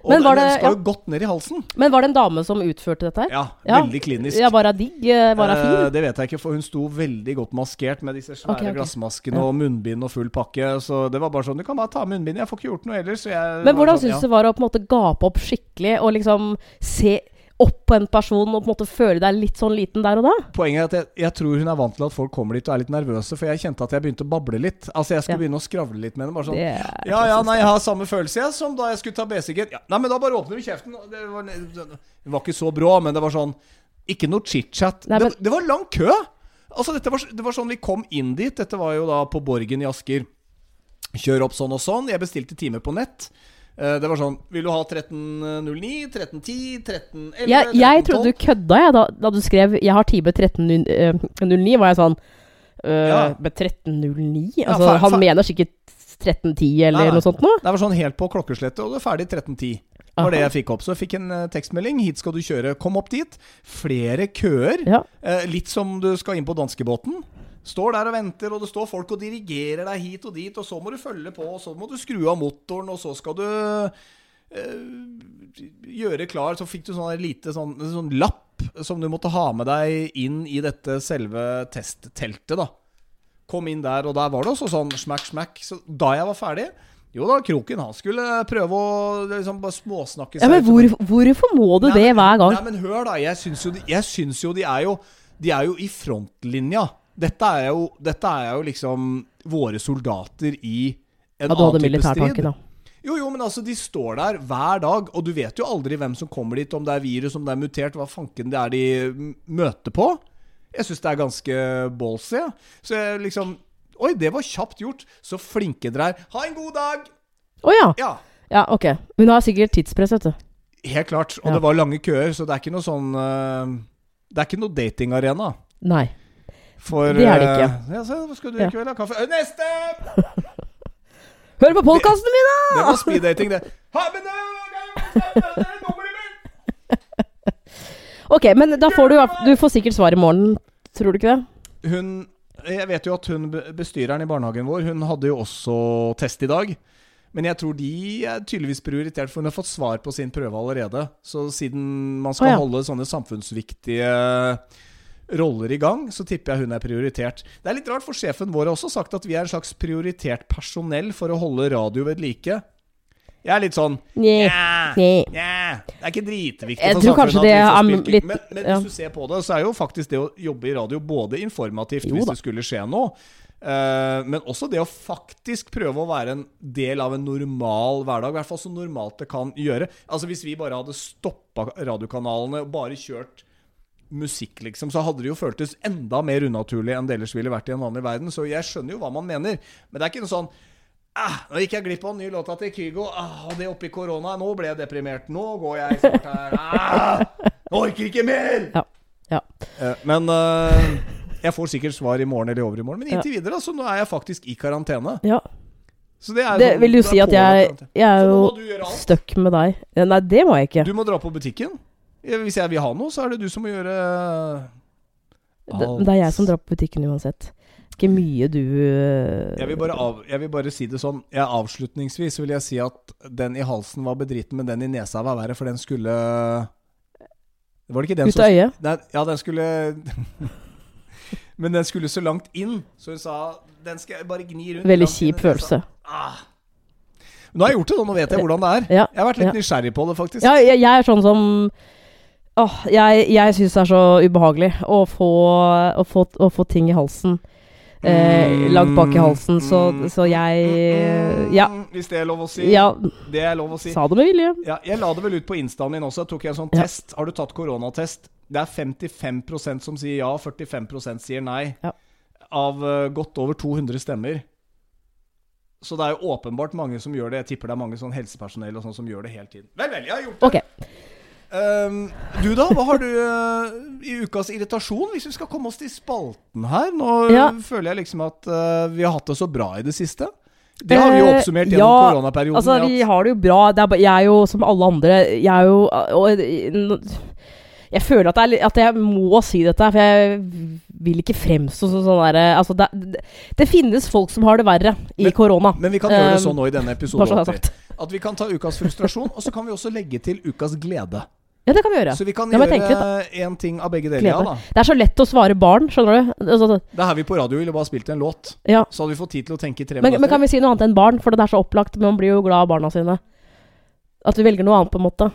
[SPEAKER 1] Og
[SPEAKER 2] Men var
[SPEAKER 1] den, den
[SPEAKER 2] det-
[SPEAKER 1] skal
[SPEAKER 2] ja.
[SPEAKER 1] jo godt ned i halsen.
[SPEAKER 2] Men var det en dame som utførte dette her?
[SPEAKER 1] Ja,
[SPEAKER 2] Ja.
[SPEAKER 1] veldig klinisk.
[SPEAKER 2] Ja, var hun digg? bare Var hun
[SPEAKER 1] Eh,
[SPEAKER 2] fin?
[SPEAKER 1] det vet jeg ikke, for hun sto veldig godt maskert med disse svære
[SPEAKER 2] okay, okay.
[SPEAKER 1] glassmaskene
[SPEAKER 2] Ja.
[SPEAKER 1] og munnbind og full pakke. Så det var bare sånn Du kan bare ta munnbind, jeg får ikke gjort noe ellers.
[SPEAKER 2] Men hvordan
[SPEAKER 1] sånn,
[SPEAKER 2] syns du det var å på en måte gape opp skikkelig og liksom se opp på en person og på en måte føle deg litt sånn liten der og da?
[SPEAKER 1] Poenget er at jeg, jeg tror hun er vant til at folk kommer dit og er litt nervøse, for jeg kjente at jeg begynte å bable litt. Altså Jeg skulle
[SPEAKER 2] Ja.
[SPEAKER 1] begynne å skravle litt med henne. Bare sånn Ja, ja, nei, jeg har samme følelse jeg som da jeg skulle ta BCG. Ja, nei, men da bare åpner du kjeften. Det var, det var ikke så brå, men det var sånn Ikke noe chit-chat. Det, det var lang kø! Altså, var, det var sånn vi kom inn dit. Dette var jo da på Borgen i Asker. Kjør opp sånn og sånn. Jeg bestilte time på nett. Eh, Det var sånn Vil du ha 1309, 1310, 1311
[SPEAKER 2] Jeg, jeg
[SPEAKER 1] 1312?
[SPEAKER 2] trodde du kødda, jeg, da, da du skrev 'jeg har time 1309'. Var jeg sånn øh,
[SPEAKER 1] Ja.
[SPEAKER 2] Med 1309?
[SPEAKER 1] Ja,
[SPEAKER 2] Altså,
[SPEAKER 1] fa-
[SPEAKER 2] han mener sikkert 1310 eller
[SPEAKER 1] Nei,
[SPEAKER 2] noe sånt noe?
[SPEAKER 1] Det var sånn helt på klokkeslettet, og det er ferdig 1310. Det var det jeg fikk opp. Så jeg fikk en eh, tekstmelding. Hit skal du kjøre. Kom opp dit. Flere køer.
[SPEAKER 2] Ja.
[SPEAKER 1] Eh, litt som du skal inn på danskebåten. Står der og venter, og det står folk og dirigerer deg hit og dit, og så må du følge på, og så må du skru av motoren, og så skal du øh, gjøre klar. Så fikk du sånn lite sånn, sånn lapp som du måtte ha med deg inn i dette selve testteltet, da. Kom inn der, og der var det også sånn smack, smack. Så da jeg var ferdig Jo da, Kroken han skulle prøve å liksom bare småsnakke
[SPEAKER 2] Ja, men hvor, hvorfor må du
[SPEAKER 1] Nei,
[SPEAKER 2] det hver gang?
[SPEAKER 1] Nei, men hør da, jeg syns jo, de, jeg syns jo de er jo De er jo i frontlinja. Dette er jo, dette er jo liksom våre soldater i en
[SPEAKER 2] Ja,
[SPEAKER 1] annen type strid.
[SPEAKER 2] da.
[SPEAKER 1] Jo, jo, men altså, de står der hver dag, og du vet jo aldri hvem som kommer dit, om det er virus, om det er mutert, hva fanken det er de møter på. Jeg syns det er ganske ballsy, ja. Så jeg liksom Oi, det var kjapt gjort. Så flinke dere er. Ha en god dag!
[SPEAKER 2] Å ja.
[SPEAKER 1] Ja.
[SPEAKER 2] ja. Ok. Men nå er sikkert tidspress, vet du.
[SPEAKER 1] Helt klart. Og
[SPEAKER 2] Ja.
[SPEAKER 1] det var lange køer, så det er ikke noe sånn uh, Det er ikke noe datingarena.
[SPEAKER 2] Nei.
[SPEAKER 1] For
[SPEAKER 2] Det er det ikke.
[SPEAKER 1] eh, Ja, så, skal du
[SPEAKER 2] Ja.
[SPEAKER 1] kveld, da? Kaffe? Ø, Neste!
[SPEAKER 2] Hør på podkastene mine!
[SPEAKER 1] Det var speeddating, det. Ha, men det, det nummeret mitt!
[SPEAKER 2] Ok, men da får du Du får sikkert svar i morgen, tror du ikke det?
[SPEAKER 1] Hun Jeg vet jo at hun be- bestyreren i barnehagen vår, hun hadde jo også test i dag. Men jeg tror de er tydeligvis prioritert, for hun har fått svar på sin prøve allerede. Så siden man skal
[SPEAKER 2] Å, ja.
[SPEAKER 1] holde sånne samfunnsviktige roller i gang, så tipper jeg hun er prioritert. Det er litt rart, for sjefen vår har også sagt at vi er en slags prioritert personell for å holde radio ved like. Jeg er litt sånn. Nja, nja, Det er ikke dritviktig
[SPEAKER 2] Jeg tror kanskje det er litt-
[SPEAKER 1] Men, men
[SPEAKER 2] ja.
[SPEAKER 1] hvis du ser på det, så er jo faktisk det å jobbe i radio både informativt
[SPEAKER 2] Jo
[SPEAKER 1] hvis
[SPEAKER 2] da.
[SPEAKER 1] det skulle skje noe, uh, men også det å faktisk prøve å være en del av en normal hverdag. I hvert fall så normalt det kan gjøre. Altså Hvis vi bare hadde stoppa radiokanalene og bare kjørt musikk, liksom, så hadde det jo føltes enda mer unaturlig enn det ellers ville vært i en vanlig verden. Så jeg skjønner jo hva man mener. Men det er ikke noe sånn ah, Nå gikk jeg glipp av den nye låta til Kygo. Ah, og det oppi korona. Nå ble jeg deprimert. Nå går jeg snart her. Ah, orker ikke mer!
[SPEAKER 2] Ja. ja.
[SPEAKER 1] Eh, men uh, jeg får sikkert svar i morgen eller i overmorgen. Men
[SPEAKER 2] Ja.
[SPEAKER 1] inntil videre, så nå er jeg faktisk i karantene.
[SPEAKER 2] ja.
[SPEAKER 1] Så det er
[SPEAKER 2] Det
[SPEAKER 1] sånn-
[SPEAKER 2] vil jo si at jeg, jeg er jo stuck med deg. Nei, det må jeg ikke.
[SPEAKER 1] Du må dra på butikken. Hvis jeg vil ha noe, så er det du som må gjøre
[SPEAKER 2] Det, det er jeg som drar på butikken uansett. Ikke mye du eh,
[SPEAKER 1] Jeg vil, bare av, jeg vil bare si det sånn Jeg, Avslutningsvis vil jeg si at den i halsen var bedriten, men den i nesa var verre, for den skulle Var det ikke den
[SPEAKER 2] Ut av øyet?
[SPEAKER 1] Den, ja, den skulle Men den skulle så langt inn, så hun sa den skal jeg bare gni rundt.
[SPEAKER 2] Veldig kjip følelse.
[SPEAKER 1] Ah. Nå har jeg gjort det. Nå vet jeg hvordan det er.
[SPEAKER 2] Ja.
[SPEAKER 1] Jeg har vært litt
[SPEAKER 2] Ja.
[SPEAKER 1] nysgjerrig på det, faktisk.
[SPEAKER 2] Ja, jeg, jeg er sånn som Åh, jeg, jeg syns det er så ubehagelig å få, å få, å få ting i halsen. Eh, langt bak i halsen, så, så jeg Ja.
[SPEAKER 1] Mm, Hvis det er lov å si.
[SPEAKER 2] Ja,
[SPEAKER 1] Det er lov å si.
[SPEAKER 2] sa det med vilje.
[SPEAKER 1] Ja, jeg la det vel ut på instaen min også. Jeg tok en sånn
[SPEAKER 2] Ja.
[SPEAKER 1] test. Har du tatt koronatest? Det er 55% som sier ja, 45 sier nei.
[SPEAKER 2] Ja.
[SPEAKER 1] Av uh, godt over 200 stemmer. Så det er jo åpenbart mange som gjør det. Jeg tipper det er mange sånn helsepersonell og sånn som gjør det hele tiden. Vel, vel, jeg har gjort det.
[SPEAKER 2] Ok.
[SPEAKER 1] Ehm, du da, hva har du uh, i ukas irritasjon, hvis vi skal komme oss til spalten her? Nå
[SPEAKER 2] Ja.
[SPEAKER 1] føler jeg liksom at uh, vi har hatt det så bra i det siste. Det har vi jo
[SPEAKER 2] Eh,
[SPEAKER 1] oppsummert gjennom
[SPEAKER 2] ja,
[SPEAKER 1] koronaperioden.
[SPEAKER 2] Altså, vi har det jo bra. Det er, jeg er jo som alle andre Jeg er jo og, Jeg føler at, er, at jeg må si dette, for jeg vil ikke fremstå som sånn derre altså, det, det, finnes folk som har det verre i
[SPEAKER 1] Men-
[SPEAKER 2] korona.
[SPEAKER 1] Men vi kan gjøre det
[SPEAKER 2] Um,
[SPEAKER 1] sånn nå i denne episoden at vi kan ta ukas frustrasjon, og så kan vi også legge til ukas glede.
[SPEAKER 2] Ja, det kan vi gjøre.
[SPEAKER 1] Så vi kan gjøre én ting av begge deler. Ja.
[SPEAKER 2] Det er så lett å svare barn, skjønner du. Altså,
[SPEAKER 1] Det er her vi på radio ville bare spilt en låt.
[SPEAKER 2] ja.
[SPEAKER 1] Så hadde vi fått tid til å tenke i tre
[SPEAKER 2] men,
[SPEAKER 1] minutter.
[SPEAKER 2] men kan vi si noe annet enn barn? For det er så opplagt. Men man blir jo glad av barna sine. At vi velger noe annet, på en måte.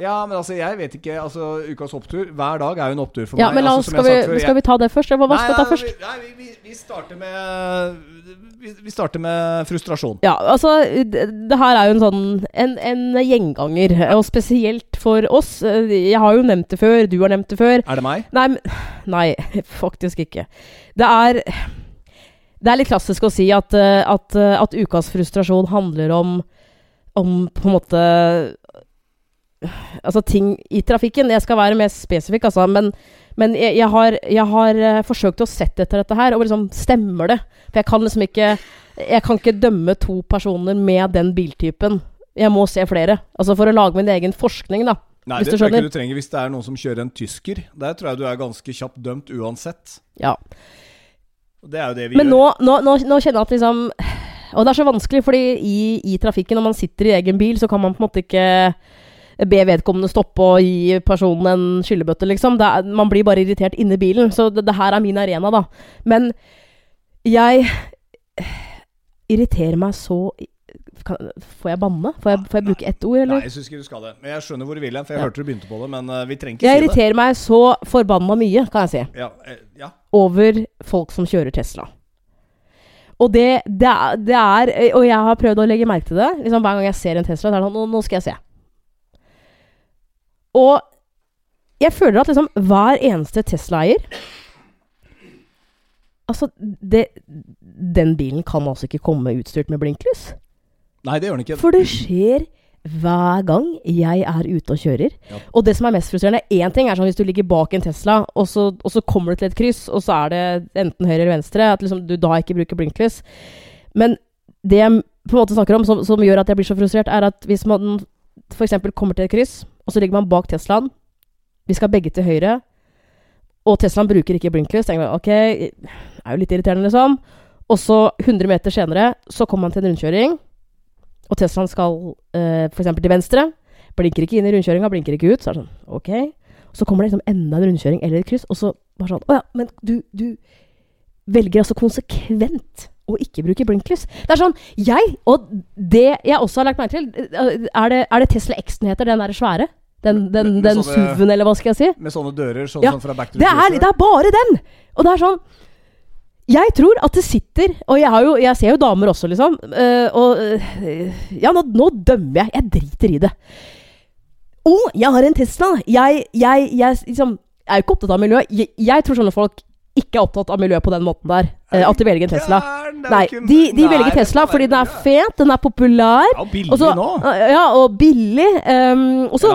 [SPEAKER 1] Ja, men altså, jeg vet ikke. Altså, Ukas opptur Hver dag er jo en opptur for
[SPEAKER 2] Ja,
[SPEAKER 1] meg.
[SPEAKER 2] men la
[SPEAKER 1] altså,
[SPEAKER 2] oss,
[SPEAKER 1] som
[SPEAKER 2] skal, vi,
[SPEAKER 1] før,
[SPEAKER 2] skal vi ta det først? Eller hva
[SPEAKER 1] Nei,
[SPEAKER 2] skal vi ta først?
[SPEAKER 1] Nei, vi, vi, vi starter med vi, vi starter med frustrasjon.
[SPEAKER 2] Ja, altså det, det her er jo en sånn en, en gjenganger, og spesielt for oss. Jeg har jo nevnt det før, du har nevnt det før.
[SPEAKER 1] Er det meg?
[SPEAKER 2] Nei, nei faktisk ikke. Det er Det er litt klassisk å si at, at, at ukas frustrasjon handler om om på en måte Altså ting i trafikken. Jeg skal være mer spesifikk, altså. Men, men jeg, jeg har, jeg har eh, forsøkt å sette etter dette her, og liksom Stemmer det? For jeg kan liksom ikke Jeg kan ikke dømme to personer med den biltypen. Jeg må se flere. Altså for å lage min egen forskning, da.
[SPEAKER 1] Nei, det tror jeg ikke du trenger hvis det er noen som kjører en tysker. Der tror jeg du er ganske kjapt dømt uansett.
[SPEAKER 2] Ja.
[SPEAKER 1] Og Det er jo det vi
[SPEAKER 2] Men
[SPEAKER 1] gjør.
[SPEAKER 2] Men nå, nå, nå kjenner jeg at liksom Og det er så vanskelig, fordi i, i trafikken, når man sitter i egen bil, så kan man på en måte ikke be vedkommende stoppe og gi personen en skyllebøtte, liksom. Er, man blir bare irritert inni bilen. Så det, det her er min arena, da. Men jeg irriterer meg så kan, Får jeg banne? Får jeg, får jeg bruke ett ord,
[SPEAKER 1] Nei, jeg syns ikke du skal det. Men jeg skjønner hvor du vil hen, for jeg
[SPEAKER 2] Ja.
[SPEAKER 1] hørte du begynte på det. Men eh, vi trenger ikke
[SPEAKER 2] Jeg
[SPEAKER 1] si det.
[SPEAKER 2] Jeg irriterer meg så forbanna mye, kan jeg si.
[SPEAKER 1] Ja, eh, ja.
[SPEAKER 2] over folk som kjører Tesla. Og det, det, er, det er Og jeg har prøvd å legge merke til det. Liksom Hver gang jeg ser en Tesla, så er det sånn Nå, nå skal jeg se. Og jeg føler at liksom hver eneste Tesla-eier Altså, det, den bilen kan altså ikke komme utstyrt med blinklys.
[SPEAKER 1] Nei, det gjør den ikke.
[SPEAKER 2] For det skjer hver gang jeg er ute og kjører.
[SPEAKER 1] Ja.
[SPEAKER 2] Og det som er mest frustrerende Én ting er sånn hvis du ligger bak en Tesla, og så, og så kommer du til et kryss, og så er det enten høyre eller venstre, at liksom du da ikke bruker blinklys. Men det jeg på en måte snakker om, som, som gjør at jeg blir så frustrert, er at hvis man f.eks. kommer til et kryss, og så ligger man bak Teslaen, vi skal begge til høyre, og Teslaen bruker ikke blinklys, tenker man ok, det er jo litt irriterende, liksom. Og så 100 meter senere så kommer man til en rundkjøring, og Teslaen skal eh, f.eks. til venstre. Blinker ikke inn i rundkjøringa, blinker ikke ut. Så er det sånn, ok. Så kommer det liksom enda en rundkjøring eller et kryss, og så bare sånn Å ja, men du, du velger altså konsekvent å ikke bruke blinklys. Det er sånn Jeg, og det jeg også har lagt merke til Er det, er det Tesla X den heter? Den der svære? Den, den,
[SPEAKER 1] Med- med
[SPEAKER 2] den
[SPEAKER 1] sånne-
[SPEAKER 2] SUV-en, eller hva skal jeg si?
[SPEAKER 1] Med sånne dører, sånn
[SPEAKER 2] Ja,
[SPEAKER 1] sånn fra Back to
[SPEAKER 2] Det
[SPEAKER 1] the
[SPEAKER 2] er,
[SPEAKER 1] Future.
[SPEAKER 2] det er bare den! Og det er sånn Jeg tror at det sitter Og jeg, har jo, jeg ser jo damer også, liksom. øh, og øh, Ja, nå, nå dømmer jeg. Jeg driter i det. Å, jeg har en Tesla! Jeg, jeg, jeg liksom, jeg er jo ikke opptatt av miljøet. Jeg, jeg tror sånne folk ikke er opptatt av miljø på den måten der. øh, at de velger en Tesla.
[SPEAKER 1] Er
[SPEAKER 2] Nei, de, de velger Tesla fordi den er fet, den er populær.
[SPEAKER 1] Ja, billig
[SPEAKER 2] Og så,
[SPEAKER 1] nå.
[SPEAKER 2] ja, og billig. Um, og så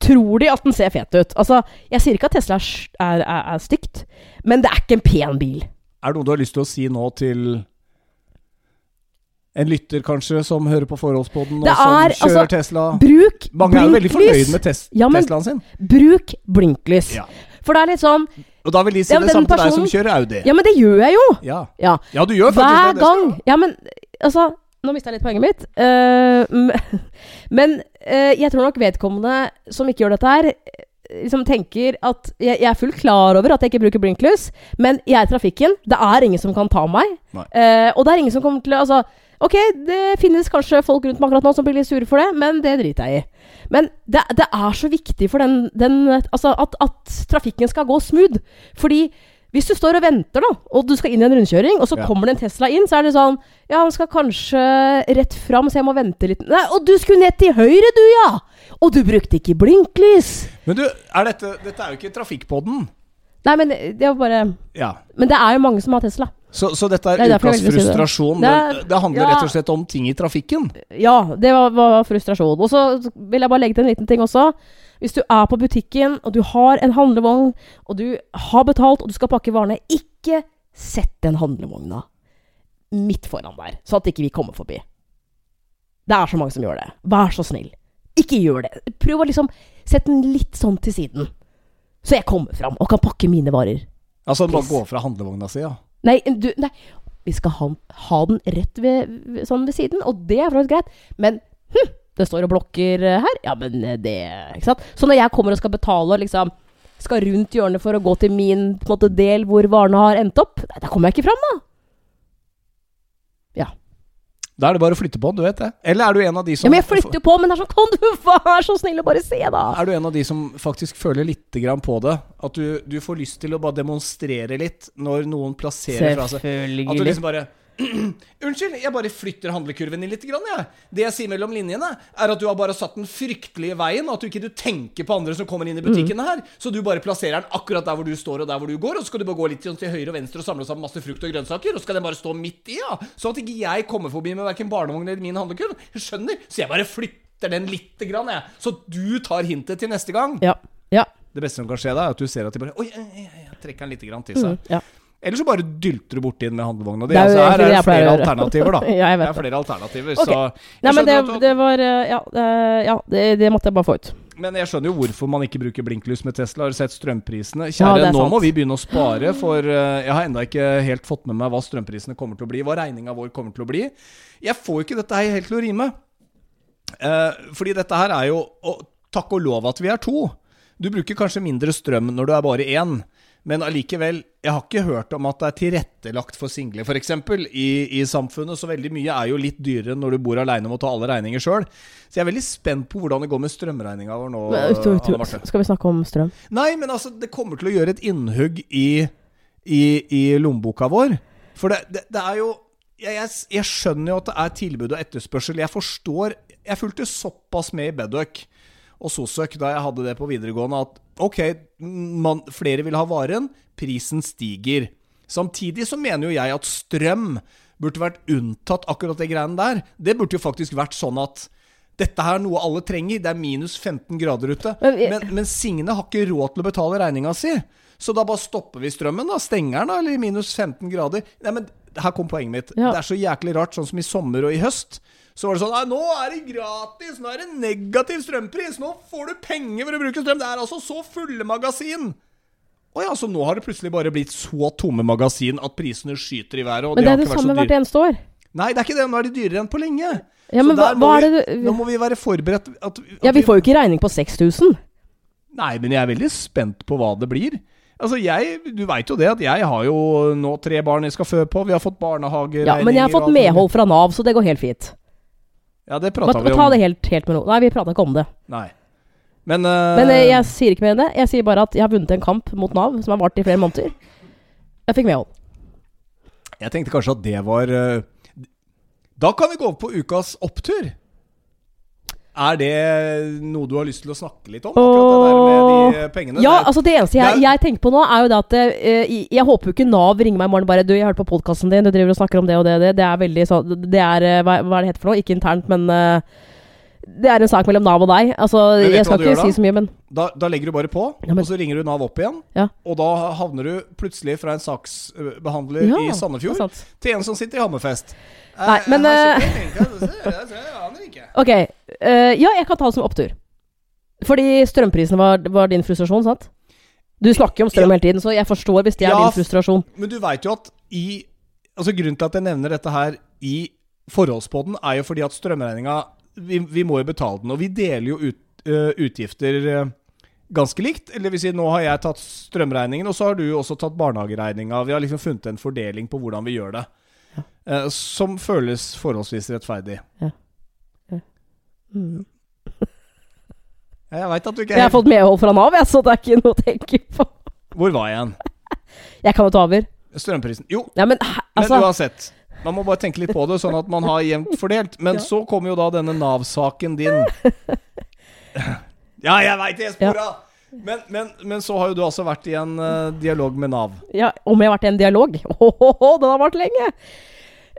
[SPEAKER 2] tror de at den ser fet ut. Altså, jeg sier ikke at Tesla er, er, er, er stygt, men det er ikke en pen bil.
[SPEAKER 1] Er det noe du har lyst til å si nå til en lytter, kanskje, som hører på Forholdspodden, og
[SPEAKER 2] Det
[SPEAKER 1] som
[SPEAKER 2] er,
[SPEAKER 1] kjører
[SPEAKER 2] altså,
[SPEAKER 1] Tesla?
[SPEAKER 2] Bruk
[SPEAKER 1] Mange er jo veldig fornøyd med tes
[SPEAKER 2] Ja, men-
[SPEAKER 1] Teslaen sin.
[SPEAKER 2] Bruk blinklys.
[SPEAKER 1] Ja.
[SPEAKER 2] For det er litt sånn
[SPEAKER 1] Og da vil de si
[SPEAKER 2] Ja,
[SPEAKER 1] det
[SPEAKER 2] samme
[SPEAKER 1] samme til deg som kjører Audi.
[SPEAKER 2] Ja, men det gjør jeg jo!
[SPEAKER 1] Ja,
[SPEAKER 2] Ja.
[SPEAKER 1] ja du gjør faktisk
[SPEAKER 2] Hver
[SPEAKER 1] det. Hver
[SPEAKER 2] gang. Ja, men altså Nå mista jeg litt poenget mitt. Uh, men uh, jeg tror nok vedkommende som ikke gjør dette her, eh, liksom tenker at jeg, jeg er fullt klar over at jeg ikke bruker blinklys, men jeg er i trafikken. Det er ingen som kan ta meg. Eh, og det er ingen som kommer til å Altså, ok, det finnes kanskje folk rundt meg akkurat nå som blir litt sure for det, men det driter jeg i. Men det, det er så viktig for den, den Altså at, at trafikken skal gå smooth. Fordi hvis du står og venter, da, og du skal inn i en rundkjøring, og så
[SPEAKER 1] Ja.
[SPEAKER 2] kommer det en Tesla inn, så er det sånn Ja, han skal kanskje rett fram, så jeg må vente litt Nei, og du skulle ned til høyre, du, ja! Og du brukte ikke blinklys!
[SPEAKER 1] Men du, er dette Dette er jo ikke Trafikkpodden.
[SPEAKER 2] Nei, men det var bare
[SPEAKER 1] Ja.
[SPEAKER 2] Men det er jo mange som har Tesla.
[SPEAKER 1] Så, så dette er
[SPEAKER 2] Det
[SPEAKER 1] ukas frustrasjon.
[SPEAKER 2] Det er-
[SPEAKER 1] det handler
[SPEAKER 2] ja.
[SPEAKER 1] rett og slett om ting i trafikken.
[SPEAKER 2] Ja, det var, var frustrasjon. Og så vil jeg bare legge til en liten ting også. Hvis du er på butikken, og du har en handlevogn, og du har betalt, og du skal pakke varene, ikke sett den handlevogna midt foran der, så at ikke vi kommer forbi. Det er så mange som gjør det. Vær så snill. Ikke gjør det. Prøv å liksom sette den litt sånn til siden. Så jeg kommer fram og kan pakke mine varer.
[SPEAKER 1] Altså bare gå fra handlevogna si, ja.
[SPEAKER 2] Nei, du, nei. vi skal ha, ha den rett ved, sånn ved siden, og det er faktisk greit. Men hm, det står og blokker eh, her. Ja, men eh, det Ikke sant? Så når jeg kommer og skal betale liksom skal rundt hjørnet for å gå til min måte, del hvor varene har endt opp, nei, da kommer jeg ikke fram, da.
[SPEAKER 1] Da er det bare å flytte på du vet det. Eller er du en av de som
[SPEAKER 2] Ja, men jeg flytter jo på, men det er sånn Kan du være så snill å bare se, da?
[SPEAKER 1] Er du en av de som faktisk føler lite grann på det? At du, du får lyst til å bare demonstrere litt når noen plasserer fra seg Selvfølgelig. At du liksom bare Unnskyld, jeg bare flytter handlekurven din litt. Grann, ja. Det jeg sier mellom linjene, er at du har bare satt den fryktelige veien, og at du ikke du tenker på andre som kommer inn i butikkene her. Så du bare plasserer den akkurat der hvor du står, og der hvor du går. Og så skal du bare gå litt til høyre og venstre og samle sammen masse frukt og grønnsaker. Og så skal den bare stå midt i, ja. Sånn at ikke jeg kommer forbi med verken barnevogn eller min handlekurv. Skjønner? Så jeg bare flytter den lite grann, jeg. Så du tar hintet til neste gang.
[SPEAKER 2] Ja. Ja.
[SPEAKER 1] Det beste som kan skje da, er at du ser at de bare Oi, jeg, jeg, jeg trekker den litt grann til seg.
[SPEAKER 2] Mm, ja.
[SPEAKER 1] Eller så bare dylter du borti den med handlevogna. di.
[SPEAKER 2] Det er
[SPEAKER 1] altså, her er
[SPEAKER 2] det
[SPEAKER 1] flere alternativer, da.
[SPEAKER 2] Ja,
[SPEAKER 1] det er flere alternativer,
[SPEAKER 2] okay.
[SPEAKER 1] så
[SPEAKER 2] Nei, men det, det var eh, Ja, eh, ja det, det måtte jeg bare få ut.
[SPEAKER 1] Men jeg skjønner jo hvorfor man ikke bruker blinklys med Tesla. Har du sett strømprisene? Kjære,
[SPEAKER 2] er
[SPEAKER 1] nå må vi begynne å spare, for eh, jeg har ennå ikke helt fått med meg hva strømprisene kommer til å bli. Hva regninga vår kommer til å bli. Jeg får jo ikke dette her helt til å rime. Eh, fordi dette her er jo og Takk og lov at vi er to. Du bruker kanskje mindre strøm når du er bare én. Men allikevel, jeg har ikke hørt om at det er tilrettelagt for single, f.eks. I, i samfunnet. Så veldig mye er jo litt dyrere når du bor aleine og må ta alle regninger sjøl. Så jeg er veldig spent på hvordan det går med strømregninga vår nå. Anne
[SPEAKER 2] Skal vi snakke om strøm?
[SPEAKER 1] Nei, men altså, det kommer til å gjøre et innhugg i, i, i lommeboka vår. For det, det, det er jo jeg, jeg, jeg skjønner jo at det er tilbud og etterspørsel. Jeg forstår Jeg fulgte såpass med i Bedøk og Sosøk da jeg hadde det på videregående, at ok, man, flere vil ha varen, prisen stiger. Samtidig så mener jo jeg at strøm burde vært unntatt akkurat det greiene der. Det burde jo faktisk vært sånn at Dette her er noe alle trenger. Det er minus 15 grader ute.
[SPEAKER 2] Men
[SPEAKER 1] Men, Signe har ikke råd til å betale regninga si. Så da bare stopper vi strømmen, da. Stenger den, da, eller minus 15 grader. Nei, men her kom poenget mitt.
[SPEAKER 2] Ja.
[SPEAKER 1] Det er så jæklig rart, sånn som i sommer og i høst. Så var det sånn nå er det gratis! Nå er det negativ strømpris! Nå får du penger for å bruke strøm! Det er altså så fulle magasin! Å ja, så nå har det plutselig bare blitt så tomme magasin at prisene skyter i været.
[SPEAKER 2] Men
[SPEAKER 1] de
[SPEAKER 2] det er det samme hvert eneste år.
[SPEAKER 1] Nei, det er ikke det. Nå er de dyrere enn på lenge.
[SPEAKER 2] Ja, men hva, hva er det du
[SPEAKER 1] Nå må vi være forberedt at, at
[SPEAKER 2] Ja, vi
[SPEAKER 1] vi-
[SPEAKER 2] får jo ikke regning på 6000.
[SPEAKER 1] Nei, men jeg er veldig spent på hva det blir. Altså, jeg, Du veit jo det at jeg har jo nå tre barn jeg skal fø på. Vi har fått barnehageregninger
[SPEAKER 2] Ja, men jeg har fått medhold fra Nav, så det går helt fint.
[SPEAKER 1] Ja, det prata vi om.
[SPEAKER 2] ta det helt, helt med ro. Nei, vi prata ikke om det.
[SPEAKER 1] Nei. Men, uh,
[SPEAKER 2] Men eh, jeg sier ikke mer enn det. Jeg sier bare at jeg har vunnet en kamp mot Nav som har vart i flere måneder. Jeg fikk medhold.
[SPEAKER 1] jeg tenkte kanskje at det var uh, Da kan vi gå over på ukas opptur. Er det noe du har lyst til å snakke litt om? Akkurat det der med de pengene?
[SPEAKER 2] Ja,
[SPEAKER 1] Det-
[SPEAKER 2] altså det eneste jeg, jeg tenker på nå, er jo det at uh, jeg- håper jo ikke Nav ringer meg i morgen bare Du, jeg hørte på podkasten din, du driver og snakker om det og det og det. Det er veldig sånn Det er eh, hva, hva er det heter for noe? Ikke internt, men eh, Det er en sak mellom Nav og deg. Altså, jeg skal ikke si så mye, men
[SPEAKER 1] Da, da legger du bare på,
[SPEAKER 2] Ja, men-
[SPEAKER 1] og så ringer du Nav opp igjen.
[SPEAKER 2] Ja.
[SPEAKER 1] Og da havner du plutselig fra en saksbehandler
[SPEAKER 2] Ja,
[SPEAKER 1] i Sandefjord til en som sitter i Hammerfest.
[SPEAKER 2] Nei,
[SPEAKER 1] Eh,
[SPEAKER 2] men,
[SPEAKER 1] jeg
[SPEAKER 2] eh,
[SPEAKER 1] jeg- aner ikke.
[SPEAKER 2] Ok. Uh, ja, jeg kan ta det som opptur. Fordi strømprisene var, var din frustrasjon, sant? Du snakker jo om strøm hele tiden, så jeg forstår hvis det er din frustrasjon.
[SPEAKER 1] Men du veit jo at i Altså Grunnen til at jeg nevner dette her i forholdspodden, er jo fordi at strømregninga vi, vi må jo betale den. Og vi deler jo ut, uh, utgifter uh, ganske likt. Eller vil si, nå har jeg tatt strømregningen, og så har du også tatt barnehageregninga. Vi har liksom funnet en fordeling på hvordan vi gjør det. eh, som føles forholdsvis rettferdig.
[SPEAKER 2] Mm.
[SPEAKER 1] Jeg veit at du ikke er
[SPEAKER 2] Jeg har fått medhold fra Nav, jeg, så det er ikke noe å tenke på.
[SPEAKER 1] Hvor var jeg hen?
[SPEAKER 2] Jeg kan jo ta over.
[SPEAKER 1] Strømprisen. Jo,
[SPEAKER 2] Ja, men altså,
[SPEAKER 1] Men uansett. Man må bare tenke litt på det, sånn at man har jevnt fordelt. Men
[SPEAKER 2] Ja.
[SPEAKER 1] så kommer jo da denne Nav-saken din. Ja, jeg veit jeg spora! Men, men, men så har jo du altså vært i en uh, dialog med Nav.
[SPEAKER 2] ja, Om jeg har vært i en dialog? Åhåhå, den har vart lenge!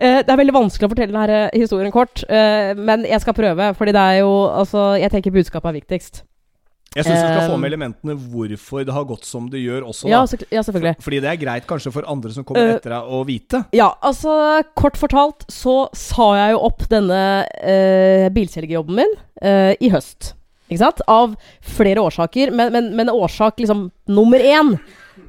[SPEAKER 2] Uh, det er veldig vanskelig å fortelle denne eh, historien kort, uh, men jeg skal prøve. Fordi det er jo Altså, jeg tenker budskapet er viktigst.
[SPEAKER 1] Jeg syns du skal få med elementene hvorfor det har gått som det gjør også.
[SPEAKER 2] Ja, så, ja selvfølgelig.
[SPEAKER 1] Fordi det er greit kanskje for andre som kommer
[SPEAKER 2] Uh,
[SPEAKER 1] etter deg, å vite.
[SPEAKER 2] Ja, altså kort fortalt så sa jeg jo opp denne uh, bilselgerjobben min uh, i høst. Ikke sant? Av flere årsaker, men, men, men årsak liksom nummer én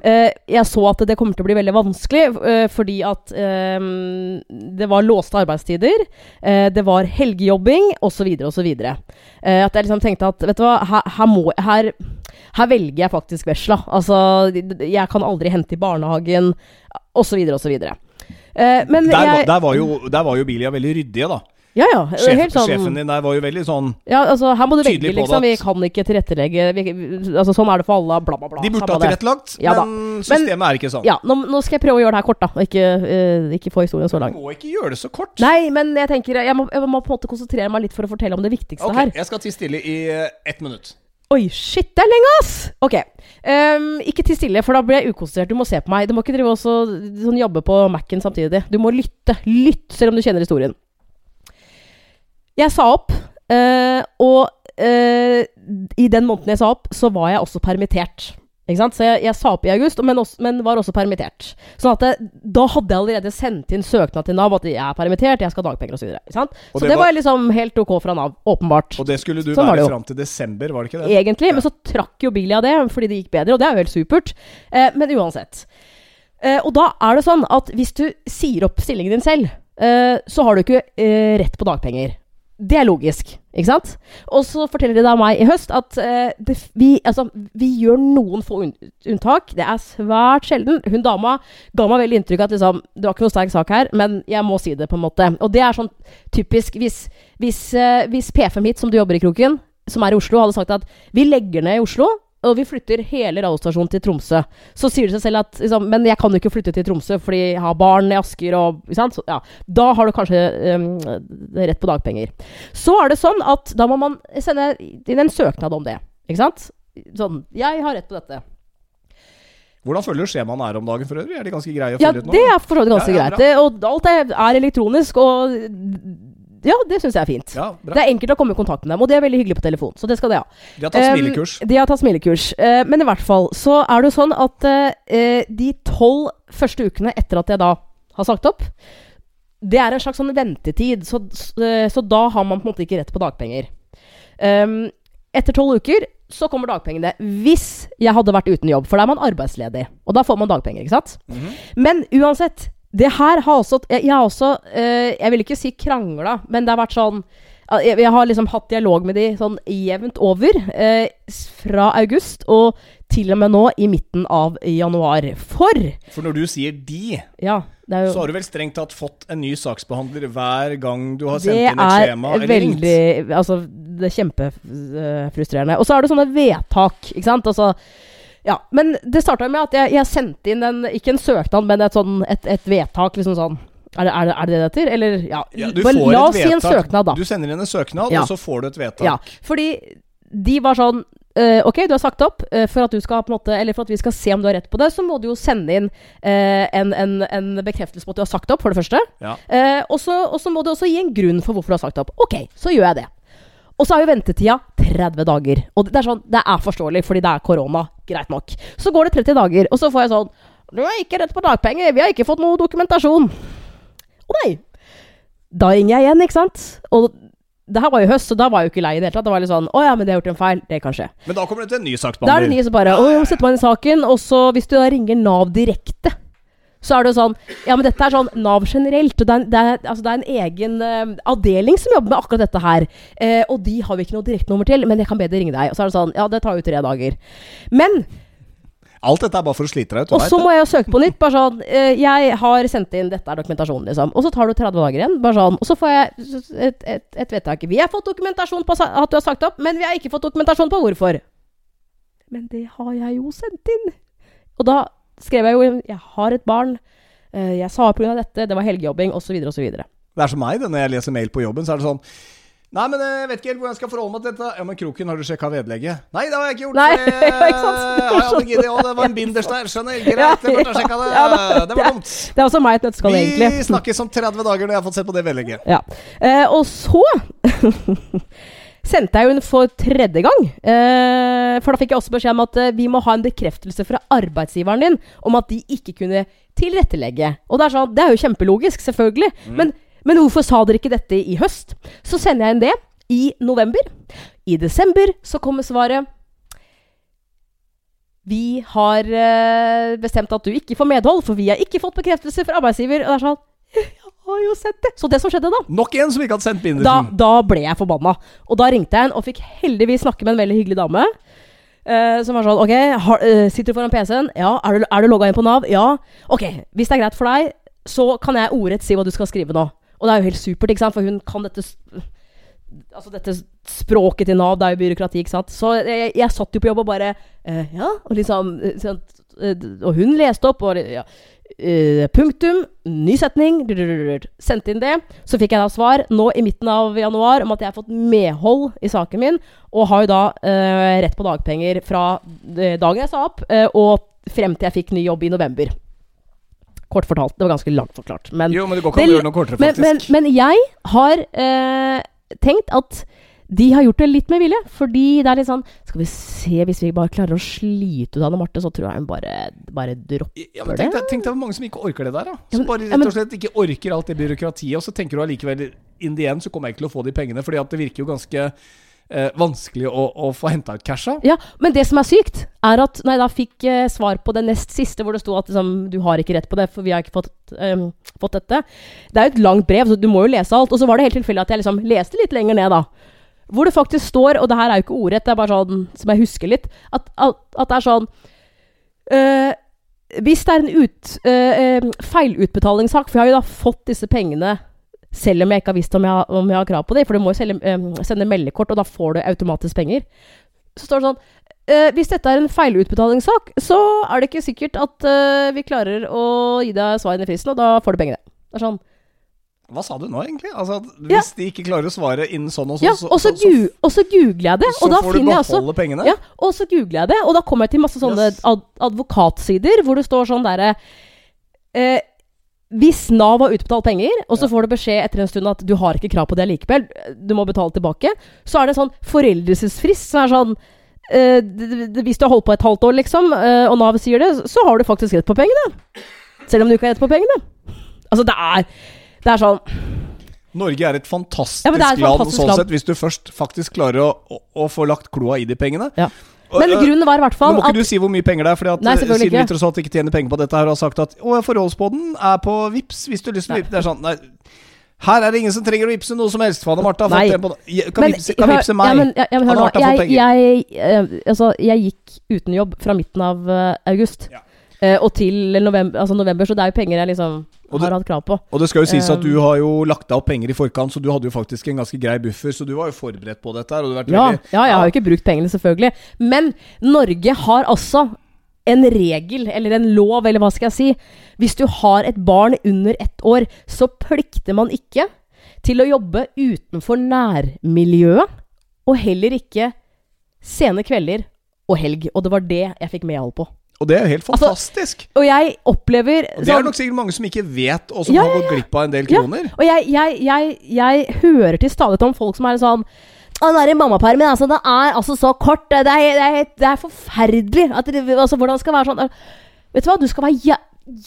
[SPEAKER 2] eh, Jeg så at det kommer til å bli veldig vanskelig uh, fordi at um, det var låste arbeidstider, Uh, det var helgejobbing osv. osv. Uh, at jeg liksom tenkte at vet du hva, her, her, må, her, her velger jeg faktisk vesla. Altså, jeg kan aldri hente i barnehagen osv. osv. Uh, men
[SPEAKER 1] Der, var- der, var jo, der var jo Bilia veldig ryddige, da.
[SPEAKER 2] Ja, ja.
[SPEAKER 1] Sjef,
[SPEAKER 2] sånn
[SPEAKER 1] Sjefen din der var jo veldig sånn
[SPEAKER 2] Ja, altså, her må du
[SPEAKER 1] Tydelig
[SPEAKER 2] velge,
[SPEAKER 1] på
[SPEAKER 2] liksom. Vi kan ikke tilrettelegge vi, Altså, sånn er det for alle, bla, bla, bla.
[SPEAKER 1] De burde ha tilrettelagt,
[SPEAKER 2] Ja
[SPEAKER 1] men systemet er ikke sånn.
[SPEAKER 2] Ja, nå, nå skal jeg prøve å gjøre det her kort, da. Og ikke, uh, ikke få historien så
[SPEAKER 1] Du må ikke gjøre det så kort.
[SPEAKER 2] Nei, men jeg tenker Jeg må, jeg må på en måte konsentrere meg litt for å fortelle om det viktigste
[SPEAKER 1] Ok,
[SPEAKER 2] her.
[SPEAKER 1] jeg skal tie stille i uh, ett minutt.
[SPEAKER 2] Oi, shit, det er lenge, ass! Ok. Um, ikke til stille, for da blir jeg ukonsentrert. Du må se på meg. Du må ikke drive også, sånn jobbe på Mac-en samtidig. Du må lytte. Lytt, selv om du kjenner historien. Jeg sa opp, uh, og uh, i den måneden jeg sa opp, så var jeg også permittert. Ikke sant? Så jeg, jeg sa opp i august, men, også, men var også permittert. Sånn at det, da hadde jeg allerede sendt inn søknad til Nav at jeg er permittert, jeg skal ha dagpenger osv. Så,
[SPEAKER 1] Og
[SPEAKER 2] så
[SPEAKER 1] det
[SPEAKER 2] det
[SPEAKER 1] var-
[SPEAKER 2] var liksom helt ok fra Nav. Åpenbart.
[SPEAKER 1] Og det skulle du
[SPEAKER 2] Sånn
[SPEAKER 1] være fram til desember, var det ikke det?
[SPEAKER 2] Egentlig,
[SPEAKER 1] Ja.
[SPEAKER 2] men så trakk jo Bilia det fordi det gikk bedre, og det er jo helt supert. Eh, men uansett. Eh, og da er det sånn at hvis du sier opp stillingen din selv, eh, så har du ikke eh, rett på dagpenger. Det er logisk, ikke sant? Og så forteller de da meg i høst at uh, det, vi, altså, vi gjør noen få unntak. Det er svært sjelden. Hun dama ga meg veldig inntrykk av at liksom, det var ikke noe sterk sak her, men jeg må si det, på en måte. Og det er sånn typisk hvis, hvis, uh, hvis P5 hit, som du jobber i Kroken, som er i Oslo, hadde sagt at vi legger ned i Oslo, og vi flytter hele radiostasjonen til Tromsø. Så sier det seg selv at liksom, Men jeg kan jo ikke flytte til Tromsø fordi jeg har barn i Asker og? Så, ja, Da har du kanskje um, rett på dagpenger. Så er det sånn at da må man sende inn en søknad om det. Ikke sant? Sånn Jeg har rett på dette.
[SPEAKER 1] Hvordan føler du skjemaene er om dagen for øvrig? Er de ganske greie å
[SPEAKER 2] Ja,
[SPEAKER 1] ut nå?
[SPEAKER 2] Ja, det er for så vidt ganske
[SPEAKER 1] ja,
[SPEAKER 2] greit. Og alt er, er elektronisk, og ja, det syns jeg er fint.
[SPEAKER 1] Ja.
[SPEAKER 2] Det er enkelt å komme i kontakt med dem, og det er veldig hyggelig på telefon. Så det skal de ha.
[SPEAKER 1] De har tatt
[SPEAKER 2] Um,
[SPEAKER 1] smilekurs.
[SPEAKER 2] De har tatt smilekurs. Uh, men i hvert fall så er det jo sånn at uh, de tolv første ukene etter at jeg da har sagt opp, det er en slags sånn ventetid. Så, uh, så da har man på en måte ikke rett på dagpenger. Um, etter tolv uker så kommer dagpengene. Hvis jeg hadde vært uten jobb, for da er man arbeidsledig. Og da får man dagpenger, ikke sant?
[SPEAKER 1] Mhm.
[SPEAKER 2] Men uansett, det her har også Jeg, jeg har også eh, Jeg vil ikke si krangla, men det har vært sånn jeg, jeg har liksom hatt dialog med de sånn jevnt over. Eh, fra august og til og med nå i midten av januar. For
[SPEAKER 1] For når du sier 'de',
[SPEAKER 2] Ja, det er jo
[SPEAKER 1] så har du vel strengt tatt fått en ny saksbehandler hver gang du har sendt inn et skjema Det er
[SPEAKER 2] veldig Altså, det er kjempefrustrerende. Og så er det sånne vedtak, ikke sant. Altså Ja. Men det starta med at jeg, jeg sendte inn en Ikke en søknad, men et sånn et, et vedtak, liksom sånn. Er det, er, det, er det heter? Eller ja,
[SPEAKER 1] Ja,
[SPEAKER 2] La oss si en søknad, da.
[SPEAKER 1] Du sender inn en søknad,
[SPEAKER 2] Ja.
[SPEAKER 1] og så får du et vedtak.
[SPEAKER 2] Ja, fordi de var sånn uh, Ok, du har sagt opp. Uh, for at du skal på måte Eller for at vi skal se om du har rett på det, så må du jo sende inn uh, en, en, en bekreftelse på at du har sagt opp, for det første.
[SPEAKER 1] Ja.
[SPEAKER 2] Og så må du også gi en grunn for hvorfor du har sagt opp. Ok, så gjør jeg det. Og så er jo ventetida 30 dager. Og det er sånn, det er forståelig, fordi det er korona. Greit nok. Så går det 30 dager, og så får jeg sånn Du har ikke rett på dagpenger. Vi har ikke fått noe dokumentasjon. Å nei. Da ringer jeg igjen, ikke sant? Og det her var jo høst, så da var jeg jo ikke lei i det hele tatt. Det var litt sånn Å ja, men det har gjort en feil. Det kan skje.
[SPEAKER 1] Men da kommer det til en ny
[SPEAKER 2] Da er det
[SPEAKER 1] saksbehandler.
[SPEAKER 2] nye som bare Å, setter meg inn i saken. Og så, hvis du da ringer Nav direkte, så er det jo sånn Ja, men dette er sånn Nav generelt. Og det er, det er, altså, det er en egen uh, avdeling som jobber med akkurat dette her. Uh, og de har vi ikke noe direktenummer til, men jeg kan be de ringe deg. Og så er det sånn Ja, det tar jo tre dager. Men
[SPEAKER 1] Alt dette er bare for å slite deg ut.
[SPEAKER 2] og så må jeg jo søke på nytt. Bare sånn uh, Jeg har sendt inn Dette er dokumentasjonen, liksom. Og så tar du 30 dager igjen. Bare sånn. Og så får jeg et, et, et vedtak. Vi har fått dokumentasjon på at du har sagt opp, men vi har ikke fått dokumentasjon på hvorfor. Men det har jeg jo sendt inn. Og da skrev jeg jo Jeg har et barn. eh, Jeg sa opp pga. dette. Det var helgejobbing, osv., osv.
[SPEAKER 1] Det er som meg, det, når jeg leser mail på jobben, så er det sånn Nei, men jeg vet ikke helt hvordan jeg skal forholde meg til dette. Ja, men Kroken, har du sjekka vedlegget? Nei, det har jeg ikke gjort.
[SPEAKER 2] Nei,
[SPEAKER 1] det,
[SPEAKER 2] ikke sant?
[SPEAKER 1] det, aldri giddet, og det var en binders der. Skjønner. Greit, jeg burde ha sjekka det.
[SPEAKER 2] ja, da-
[SPEAKER 1] Det var dumt.
[SPEAKER 2] Det er også meg et nøtteskall, egentlig.
[SPEAKER 1] Vi snakkes om 30 dager når jeg har fått sett på det vedlegget.
[SPEAKER 2] Ja. Eh, og så sendte jeg jo inn for tredje gang. Eh, for da fikk jeg også beskjed om at eh, vi må ha en bekreftelse fra arbeidsgiveren din om at de ikke kunne tilrettelegge. Og det er sånn, det er jo kjempelogisk, selvfølgelig. Men, men hvorfor sa dere ikke dette i høst? Så sender jeg inn det i november. I desember så kommer svaret vi har eh, bestemt at du ikke får medhold, for vi har ikke fått bekreftelse fra arbeidsgiver. Og det er sånn har jo sett det! Så det som skjedde da
[SPEAKER 1] Nok en som ikke hadde sendt
[SPEAKER 2] da,
[SPEAKER 1] bindersen.
[SPEAKER 2] da ble jeg forbanna. Og da ringte jeg en og fikk heldigvis snakke med en veldig hyggelig dame. Uh, som var sånn Ok, har, uh, sitter du foran PC-en? Ja. Er du, er du logga inn på Nav? Ja. Ok, hvis det er greit for deg, så kan jeg ordrett si hva du skal skrive nå. Og det er jo helt supert, ikke sant? for hun kan dette Altså dette språket til Nav, det er jo byråkrati, ikke sant. Så jeg, jeg satt jo på jobb og bare uh, Ja, og liksom sånn, Og hun leste opp, og ja, eh, punktum, ny setning, sendte inn det. Så fikk jeg da svar nå i midten av januar om at jeg har fått medhold i saken min, og har jo da eh, rett på dagpenger fra eh, dagen jeg sa opp, eh, og frem til jeg fikk ny jobb i november. Kort fortalt. Det var ganske langt forklart. Men,
[SPEAKER 1] Jo, men det går ikke an å gjøre noe kortere,
[SPEAKER 2] men, men, men jeg har eh, tenkt at de har gjort det litt med vilje. Fordi det er litt sånn Skal vi se, hvis vi bare klarer å slite ut Anne Marte, så tror jeg hun bare, bare dropper
[SPEAKER 1] Ja, men tenk det. tenk deg hvor mange som ikke orker det der. da
[SPEAKER 2] Ja,
[SPEAKER 1] Som
[SPEAKER 2] men-
[SPEAKER 1] bare rett og slett ikke orker alt det byråkratiet. Og så tenker du allikevel in the end så kommer jeg ikke til å få de pengene. Fordi at det virker jo ganske eh, vanskelig å, å få henta ut casha.
[SPEAKER 2] Ja, men det som er sykt, er at når jeg da fikk eh, svar på det nest siste, hvor det sto at liksom, du har ikke rett på det, for vi har ikke fått, ehm, fått dette Det er jo et langt brev, så du må jo lese alt. Og så var det helt tilfeldig at jeg liksom leste litt lenger ned, da. Hvor det faktisk står, og det her er jo ikke ordrett, det er bare sånn som jeg husker litt, at, at, at det er sånn øh, Hvis det er en ut, eh, feilutbetalingssak, for jeg har jo da fått disse pengene selv om jeg ikke har visst om jeg, om jeg har krav på dem, for du må jo selge, øh, sende meldekort, og da får du automatisk penger. Så står det sånn Hvis dette er en feilutbetalingssak, så er det ikke sikkert at vi klarer å gi deg svar innen fristen, og da får du pengene. Det er sånn
[SPEAKER 1] Hva sa du nå, egentlig? Altså, hvis
[SPEAKER 2] Ja.
[SPEAKER 1] De ikke klarer å svare innen sånn og sånn,
[SPEAKER 2] Ja, og så, gu, og så googler jeg det,
[SPEAKER 1] så
[SPEAKER 2] og da
[SPEAKER 1] får du
[SPEAKER 2] også
[SPEAKER 1] beholde pengene?
[SPEAKER 2] Ja, og så googler jeg det, og da kommer jeg til masse sånne
[SPEAKER 1] Yes.
[SPEAKER 2] ad advokatsider hvor det står sånn derre eh, hvis Nav har utbetalt penger, og så får du beskjed etter en stund at du har ikke krav på det likevel, du må betale tilbake, så er det sånn foreldelsesfrist som er sånn eh, Hvis du har holdt på et halvt år, liksom, eh, og Nav sier det, så har du faktisk rett på pengene. Selv om du ikke har rett på pengene. Altså, det er Det er sånn
[SPEAKER 1] Norge er et fantastisk,
[SPEAKER 2] Ja, er et
[SPEAKER 1] land
[SPEAKER 2] fantastisk
[SPEAKER 1] sånn
[SPEAKER 2] land.
[SPEAKER 1] sett, hvis du først faktisk klarer å, å, å få lagt kloa i de pengene.
[SPEAKER 2] Ja. Men grunnen var i hvert
[SPEAKER 1] Nå
[SPEAKER 2] fall
[SPEAKER 1] må ikke
[SPEAKER 2] at
[SPEAKER 1] du si hvor mye penger det er, Fordi at
[SPEAKER 2] Nei,
[SPEAKER 1] siden vi
[SPEAKER 2] ikke.
[SPEAKER 1] tross alt ikke tjener penger på dette her, og har sagt at å, forholdsboden er på Vips hvis du har lyst til å vippe. Det er sånn, nei. Her er det ingen som trenger å vippse noe som helst. Fanne Martha har fått det på Kan
[SPEAKER 2] Men
[SPEAKER 1] vippse, kan
[SPEAKER 2] hør-
[SPEAKER 1] vippse meg.
[SPEAKER 2] Ja, men, ja, ja, men hør nå. Jeg, jeg, eh, altså, jeg gikk uten jobb fra midten av uh, august
[SPEAKER 1] Ja.
[SPEAKER 2] Eh, og til november, altså november, så det er jo penger jeg liksom
[SPEAKER 1] Og
[SPEAKER 2] har
[SPEAKER 1] det-
[SPEAKER 2] hatt krav på.
[SPEAKER 1] Og det skal jo sies at du har jo lagt deg opp penger i forkant, så du hadde jo faktisk en ganske grei buffer, så du var jo forberedt på dette her.
[SPEAKER 2] Ja,
[SPEAKER 1] veldig
[SPEAKER 2] ja, jeg har jo ikke brukt pengene, selvfølgelig. Men Norge har altså en regel, eller en lov, eller hva skal jeg si. Hvis du har et barn under ett år, så plikter man ikke til å jobbe utenfor nærmiljøet, og heller ikke sene kvelder og helg. Og det var det jeg fikk medhold på.
[SPEAKER 1] Og det er jo helt
[SPEAKER 2] Altså,
[SPEAKER 1] fantastisk.
[SPEAKER 2] Og jeg opplever
[SPEAKER 1] Og det er
[SPEAKER 2] sånn-
[SPEAKER 1] nok sikkert mange som ikke vet, og som
[SPEAKER 2] Ja,
[SPEAKER 1] har
[SPEAKER 2] ja,
[SPEAKER 1] gått glipp av en del kroner.
[SPEAKER 2] Og jeg, jeg, jeg, jeg hører til stadighet om folk som er sånn «Å, Den der mammapermen, altså, det er altså så kort. Det er, det er, det er forferdelig. At altså, hvordan det være sånn Vet du hva, du skal være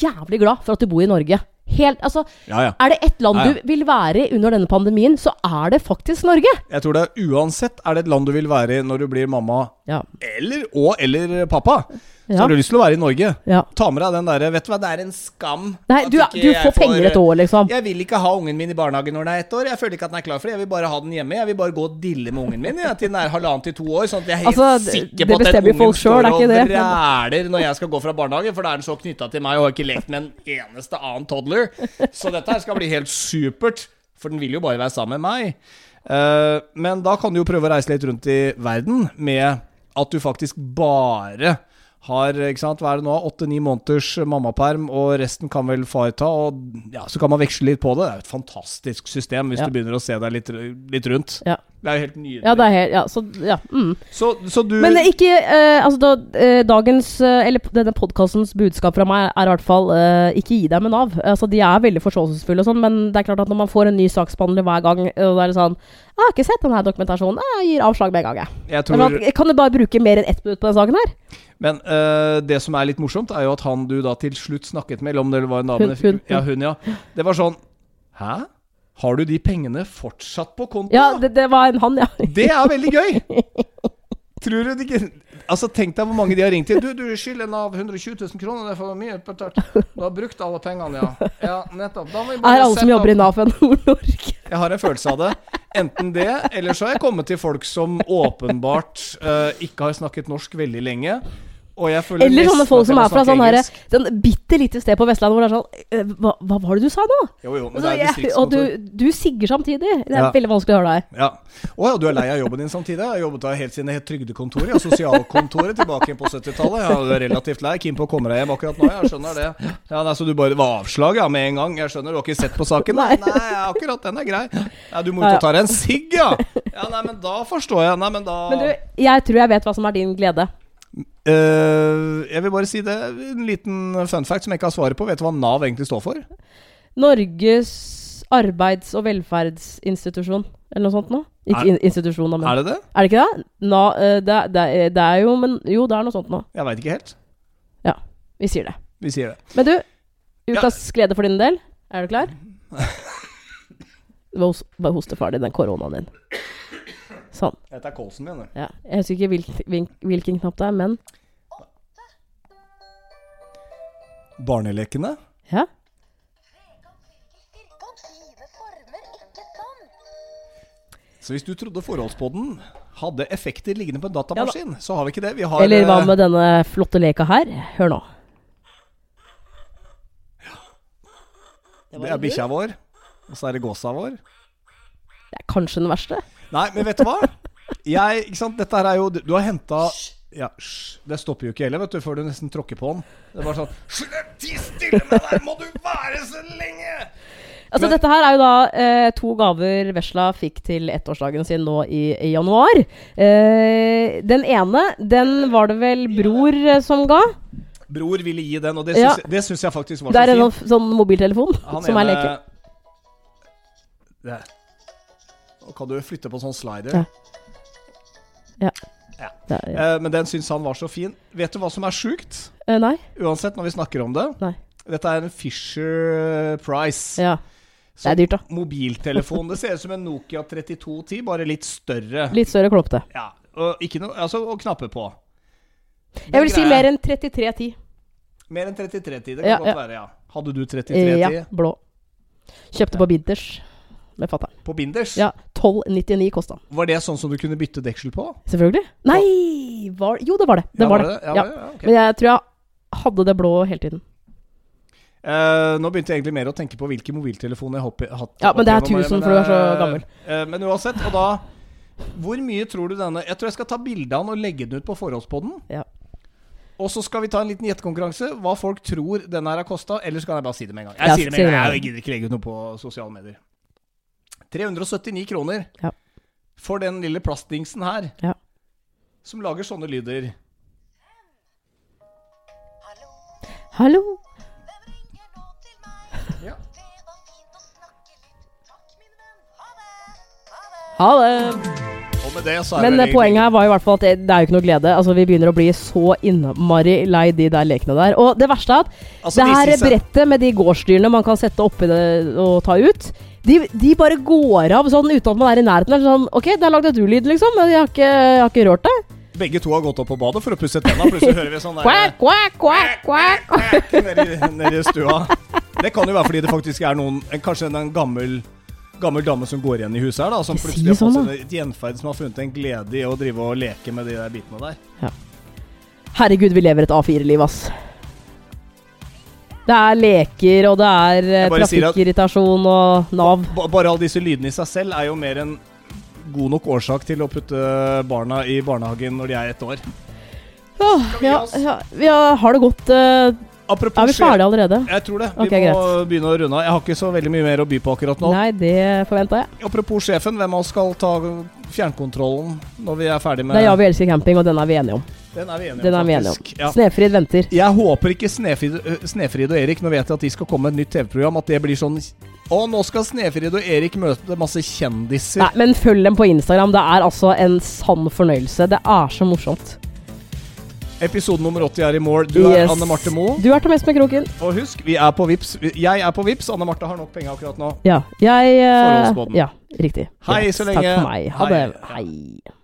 [SPEAKER 2] jævlig glad for at du bor i Norge. Helt, altså,
[SPEAKER 1] Ja, ja.
[SPEAKER 2] Er det ett land
[SPEAKER 1] Ja,
[SPEAKER 2] du vil være i under denne pandemien, så er det faktisk Norge.
[SPEAKER 1] Jeg tror det er uansett er det et land du vil være i når du blir mamma
[SPEAKER 2] Ja.
[SPEAKER 1] eller og eller pappa. Så har du lyst til å være i Norge.
[SPEAKER 2] ja.
[SPEAKER 1] Ta med deg den derre Vet du hva, det er en skam
[SPEAKER 2] Nei, du, du får penger et år, liksom.
[SPEAKER 1] Jeg vil ikke ha ungen min i barnehagen når den er ett år. Jeg føler ikke at den er klar for det. Jeg vil bare ha den hjemme. Jeg vil bare gå og dille med ungen min ja, til den er halvannen til to år. Sånn at jeg er helt
[SPEAKER 2] Altså,
[SPEAKER 1] sikker på at den ungen står og vræler når jeg skal gå fra barnehagen, for da er den så knytta til meg og har ikke lekt med en eneste annen toddler. Så dette her skal bli helt supert, for den vil jo bare være sammen med meg. Uh, men da kan du jo prøve å reise litt rundt i verden med at du faktisk bare har ikke sant, hva er det nå, åtte-ni måneders mammaperm, og resten kan vel far ta. Og ja, Så kan man veksle litt på det. Det er jo et fantastisk system hvis
[SPEAKER 2] Ja.
[SPEAKER 1] du begynner å se deg litt, litt rundt.
[SPEAKER 2] Ja.
[SPEAKER 1] Det er jo helt nydelig.
[SPEAKER 2] Ja, det er helt Ja, så ja. Mm.
[SPEAKER 1] så, så du
[SPEAKER 2] Men ikke eh, Altså, da, eh, dagens eh, Eller denne podkastens budskap fra meg er i hvert fall eh, ikke gi deg med Nav. Altså, de er veldig forståelsesfulle og sånn, men det er klart at når man får en ny saksbehandler hver gang, og det er sånn 'Jeg har ikke sett denne dokumentasjonen. Jeg gir avslag med en gang, jeg'.
[SPEAKER 1] jeg tror,
[SPEAKER 2] at- Kan du bare bruke mer enn ett minutt på den saken her?
[SPEAKER 1] Men eh, det som er litt morsomt, er jo at han du da til slutt snakket med, eller om det var en dame
[SPEAKER 2] Hun, hun,
[SPEAKER 1] Ja, hun, ja. Det var sånn Hæ? Har du de pengene fortsatt på konto?
[SPEAKER 2] Ja, det, det var en han, ja.
[SPEAKER 1] Det er veldig gøy! Tror du ikke Altså, Tenk deg hvor mange de har ringt til. Du, du skylder Nav 120 000 kroner, det er for mye betalt. Du har brukt alle pengene, ja. Ja, nettopp. Da må vi
[SPEAKER 2] Er alle som
[SPEAKER 1] jobber
[SPEAKER 2] jobber i Nav fra Nord-Norge?
[SPEAKER 1] Jeg har en følelse av det. Enten det, eller så har jeg kommet til folk som åpenbart uh, ikke har snakket norsk veldig lenge.
[SPEAKER 2] Eller sånne folk som er fra sånn herre
[SPEAKER 1] engelsk.
[SPEAKER 2] Sånn bitte lite sted på Vestlandet hvor det er sånn eh, hva, hva var det du sa nå?
[SPEAKER 1] Jo, jo, men
[SPEAKER 2] Altså,
[SPEAKER 1] det er
[SPEAKER 2] jeg, og du, du sigger samtidig. Det er
[SPEAKER 1] Ja.
[SPEAKER 2] veldig vanskelig å høre deg.
[SPEAKER 1] Ja. Å ja, du er lei av jobben din samtidig? Jeg har jobbet der helt siden jeg het Trygdekontoret. Ja, sosialkontoret tilbake på 70-tallet. Jeg er relativt lei. Keen på å komme deg hjem akkurat nå. Jeg skjønner det. Ja, nei, Så du bare var avslag ja, med en gang? Jeg skjønner, du har ikke sett på saken? Nei,
[SPEAKER 2] Nei.
[SPEAKER 1] akkurat den er grei. Ja, du må ut og ta deg en sigg, ja! Ja, nei, men da forstår jeg. Nei, men da
[SPEAKER 2] Men du, jeg tror jeg vet hva som er din glede.
[SPEAKER 1] Eh, Jeg vil bare si det. En liten fun fact som jeg ikke har svaret på. Vet du hva Nav egentlig står for?
[SPEAKER 2] Norges arbeids- og velferdsinstitusjon, eller noe sånt noe? Ikke
[SPEAKER 1] Er-
[SPEAKER 2] in institusjon, da, men
[SPEAKER 1] Er det det?
[SPEAKER 2] Er det ikke det? Na, uh, det, det, det er jo Men jo, det er noe sånt noe.
[SPEAKER 1] Jeg veit ikke helt.
[SPEAKER 2] Ja, Vi sier det.
[SPEAKER 1] Vi sier det.
[SPEAKER 2] Men du,
[SPEAKER 1] Ja.
[SPEAKER 2] ukas glede for din del. Er du klar? Bare hos- Bare hoste ferdig den koronaen din. Sånn.
[SPEAKER 1] Dette er Kolsen min. det.
[SPEAKER 2] Ja. Jeg husker ikke hvilken, hvil- hvilken knapp det er, men
[SPEAKER 1] Barnelekene.
[SPEAKER 2] ja.
[SPEAKER 1] Så hvis du trodde forholdspodden hadde effekter liggende på en datamaskin, så har vi ikke det. Vi har
[SPEAKER 2] Eller hva
[SPEAKER 1] eh,
[SPEAKER 2] med denne flotte leka her? Hør nå.
[SPEAKER 1] Det er bikkja vår. Og så er det gåsa vår.
[SPEAKER 2] Det er kanskje den verste.
[SPEAKER 1] Nei, men vet du hva? Jeg, ikke sant, dette her er jo Du du har henta Ja. Det stopper jo ikke heller, vet du, før du nesten tråkker på den. Det er bare sånn! Ti stille med deg! Må du være så lenge?
[SPEAKER 2] Altså
[SPEAKER 1] Men-
[SPEAKER 2] Dette her er jo da eh, to gaver Vesla fikk til ettårsdagen sin nå i, i januar. Eh, den ene, den var det vel bror eh, som ga.
[SPEAKER 1] Bror ville gi den, og det
[SPEAKER 2] Ja.
[SPEAKER 1] syns, det syns jeg faktisk var så fint.
[SPEAKER 2] Det er en sånn, sånn mobiltelefon
[SPEAKER 1] Han
[SPEAKER 2] som er leke.
[SPEAKER 1] Der. Kan du flytte på sånn slider.
[SPEAKER 2] Ja. Ja.
[SPEAKER 1] Ja.
[SPEAKER 2] Er, ja.
[SPEAKER 1] Eh, men den syns han var så fin. Vet du hva som er sjukt?
[SPEAKER 2] Eh, nei.
[SPEAKER 1] Uansett, når vi snakker om det.
[SPEAKER 2] Nei.
[SPEAKER 1] Dette er en Fisher Price.
[SPEAKER 2] Ja. Det er dyrt, da.
[SPEAKER 1] Mobiltelefon. Det ser ut som en Nokia 3210, bare litt større.
[SPEAKER 2] Litt større klumpete.
[SPEAKER 1] Ja, og ikke noe Altså, og knapper på.
[SPEAKER 2] Jeg vil si mer enn 3310.
[SPEAKER 1] Mer enn 3310. Det kan
[SPEAKER 2] Ja,
[SPEAKER 1] godt
[SPEAKER 2] ja.
[SPEAKER 1] være, ja. Hadde du
[SPEAKER 2] Eh,
[SPEAKER 1] 3310
[SPEAKER 2] ja, blå. Kjøpte på Binders med fatter'n.
[SPEAKER 1] på binders?
[SPEAKER 2] Ja, 1299 kosta den.
[SPEAKER 1] Var det sånn som du kunne bytte deksel på?
[SPEAKER 2] Selvfølgelig. Nei var, Jo, det var det. Det
[SPEAKER 1] Ja,
[SPEAKER 2] var det.
[SPEAKER 1] Ja,
[SPEAKER 2] Ja.
[SPEAKER 1] Ja, Okay.
[SPEAKER 2] Men jeg tror jeg hadde det blå hele tiden.
[SPEAKER 1] Uh, nå begynte jeg egentlig mer å tenke på hvilke mobiltelefoner jeg har hatt.
[SPEAKER 2] Ja, men det er
[SPEAKER 1] opp
[SPEAKER 2] 1000, for du er så
[SPEAKER 1] eh,
[SPEAKER 2] gammel.
[SPEAKER 1] Uh, men uansett, og da Hvor mye tror du denne Jeg tror jeg skal ta bilde av den og legge den ut på forholdspodden.
[SPEAKER 2] Ja.
[SPEAKER 1] Og så skal vi ta en liten gjettekonkurranse. Hva folk tror den her har kosta. Eller så kan jeg bare si det med en gang. Jeg
[SPEAKER 2] Ja,
[SPEAKER 1] sier det med en gang. Jeg gidder ikke legge ut noe på sosiale medier. 379 kroner
[SPEAKER 2] Ja.
[SPEAKER 1] for den lille plastdingsen her.
[SPEAKER 2] Ja.
[SPEAKER 1] Som lager sånne lyder.
[SPEAKER 3] Hallo?
[SPEAKER 1] Ja.
[SPEAKER 3] Det. Ha det. Det.
[SPEAKER 2] Det.
[SPEAKER 1] Det
[SPEAKER 2] Men eh, poenget her var i hvert fall at det, det er jo ikke noe glede. Altså Vi begynner å bli så innmari lei de der lekene der. Og det verste er at
[SPEAKER 1] Altså,
[SPEAKER 2] det her brettet med de gårdsdyrene man kan sette oppi det og ta ut, de, de bare går av sånn uten at man er i nærheten. Er Sånn, ok, der lagde du lyd, liksom, men jeg har ikke, jeg har ikke rørt det.
[SPEAKER 1] Begge to har gått opp på badet for å pusse tenna. Plutselig hører vi sånn der
[SPEAKER 2] Quack, quack, quack, quack.
[SPEAKER 1] nedi, nedi stua. Det kan jo være fordi det faktisk er noen Kanskje en, gammel Gammel dame som går igjen i huset her, da som plutselig har fått
[SPEAKER 2] sånn,
[SPEAKER 1] et gjenferd som har funnet en glede i å drive og leke med de der bitene der.
[SPEAKER 2] Herregud, vi lever et A4-liv, ass. Det er leker, og det er eh, trafikkirritasjon og Nav.
[SPEAKER 1] Bare alle disse lydene i seg selv er jo mer en god nok årsak til å putte barna i barnehagen når de er ett år.
[SPEAKER 2] Åh, ja, ja, vi har, har det gått eh,
[SPEAKER 1] Apropos
[SPEAKER 2] Er vi ferdige allerede?
[SPEAKER 1] Jeg tror det. Vi
[SPEAKER 2] okay,
[SPEAKER 1] må
[SPEAKER 2] greit.
[SPEAKER 1] begynne å runde av. Jeg har ikke så veldig mye mer å by på akkurat nå.
[SPEAKER 2] Nei, det forventa jeg.
[SPEAKER 1] Apropos sjefen, hvem av oss skal ta fjernkontrollen når vi er ferdig med
[SPEAKER 2] Det er Ja, vi elsker camping, og den er vi enige om.
[SPEAKER 1] Den er vi enige om,
[SPEAKER 2] faktisk. enige om.
[SPEAKER 1] Ja.
[SPEAKER 2] Snefrid venter.
[SPEAKER 1] Jeg håper ikke Snefrid, Snefrid og Erik Nå vet jeg at de skal komme med et nytt TV-program. At det blir sånn Å, nå skal Snefrid og Erik møte masse kjendiser.
[SPEAKER 2] Nei, men følg dem på Instagram. Det er altså en sann fornøyelse. Det er så morsomt.
[SPEAKER 1] Episode nummer 80 er i mål. Du er Anne Marte Moe.
[SPEAKER 2] Du er mest med kroken.
[SPEAKER 1] Og husk, vi er på Vips. Jeg er på Vips. Anne Marte har nok penger akkurat nå.
[SPEAKER 2] Ja. Jeg
[SPEAKER 1] uh,
[SPEAKER 2] Ja, riktig.
[SPEAKER 1] Hei så lenge.
[SPEAKER 2] Takk for meg. Ha
[SPEAKER 1] Hei.
[SPEAKER 2] Hei.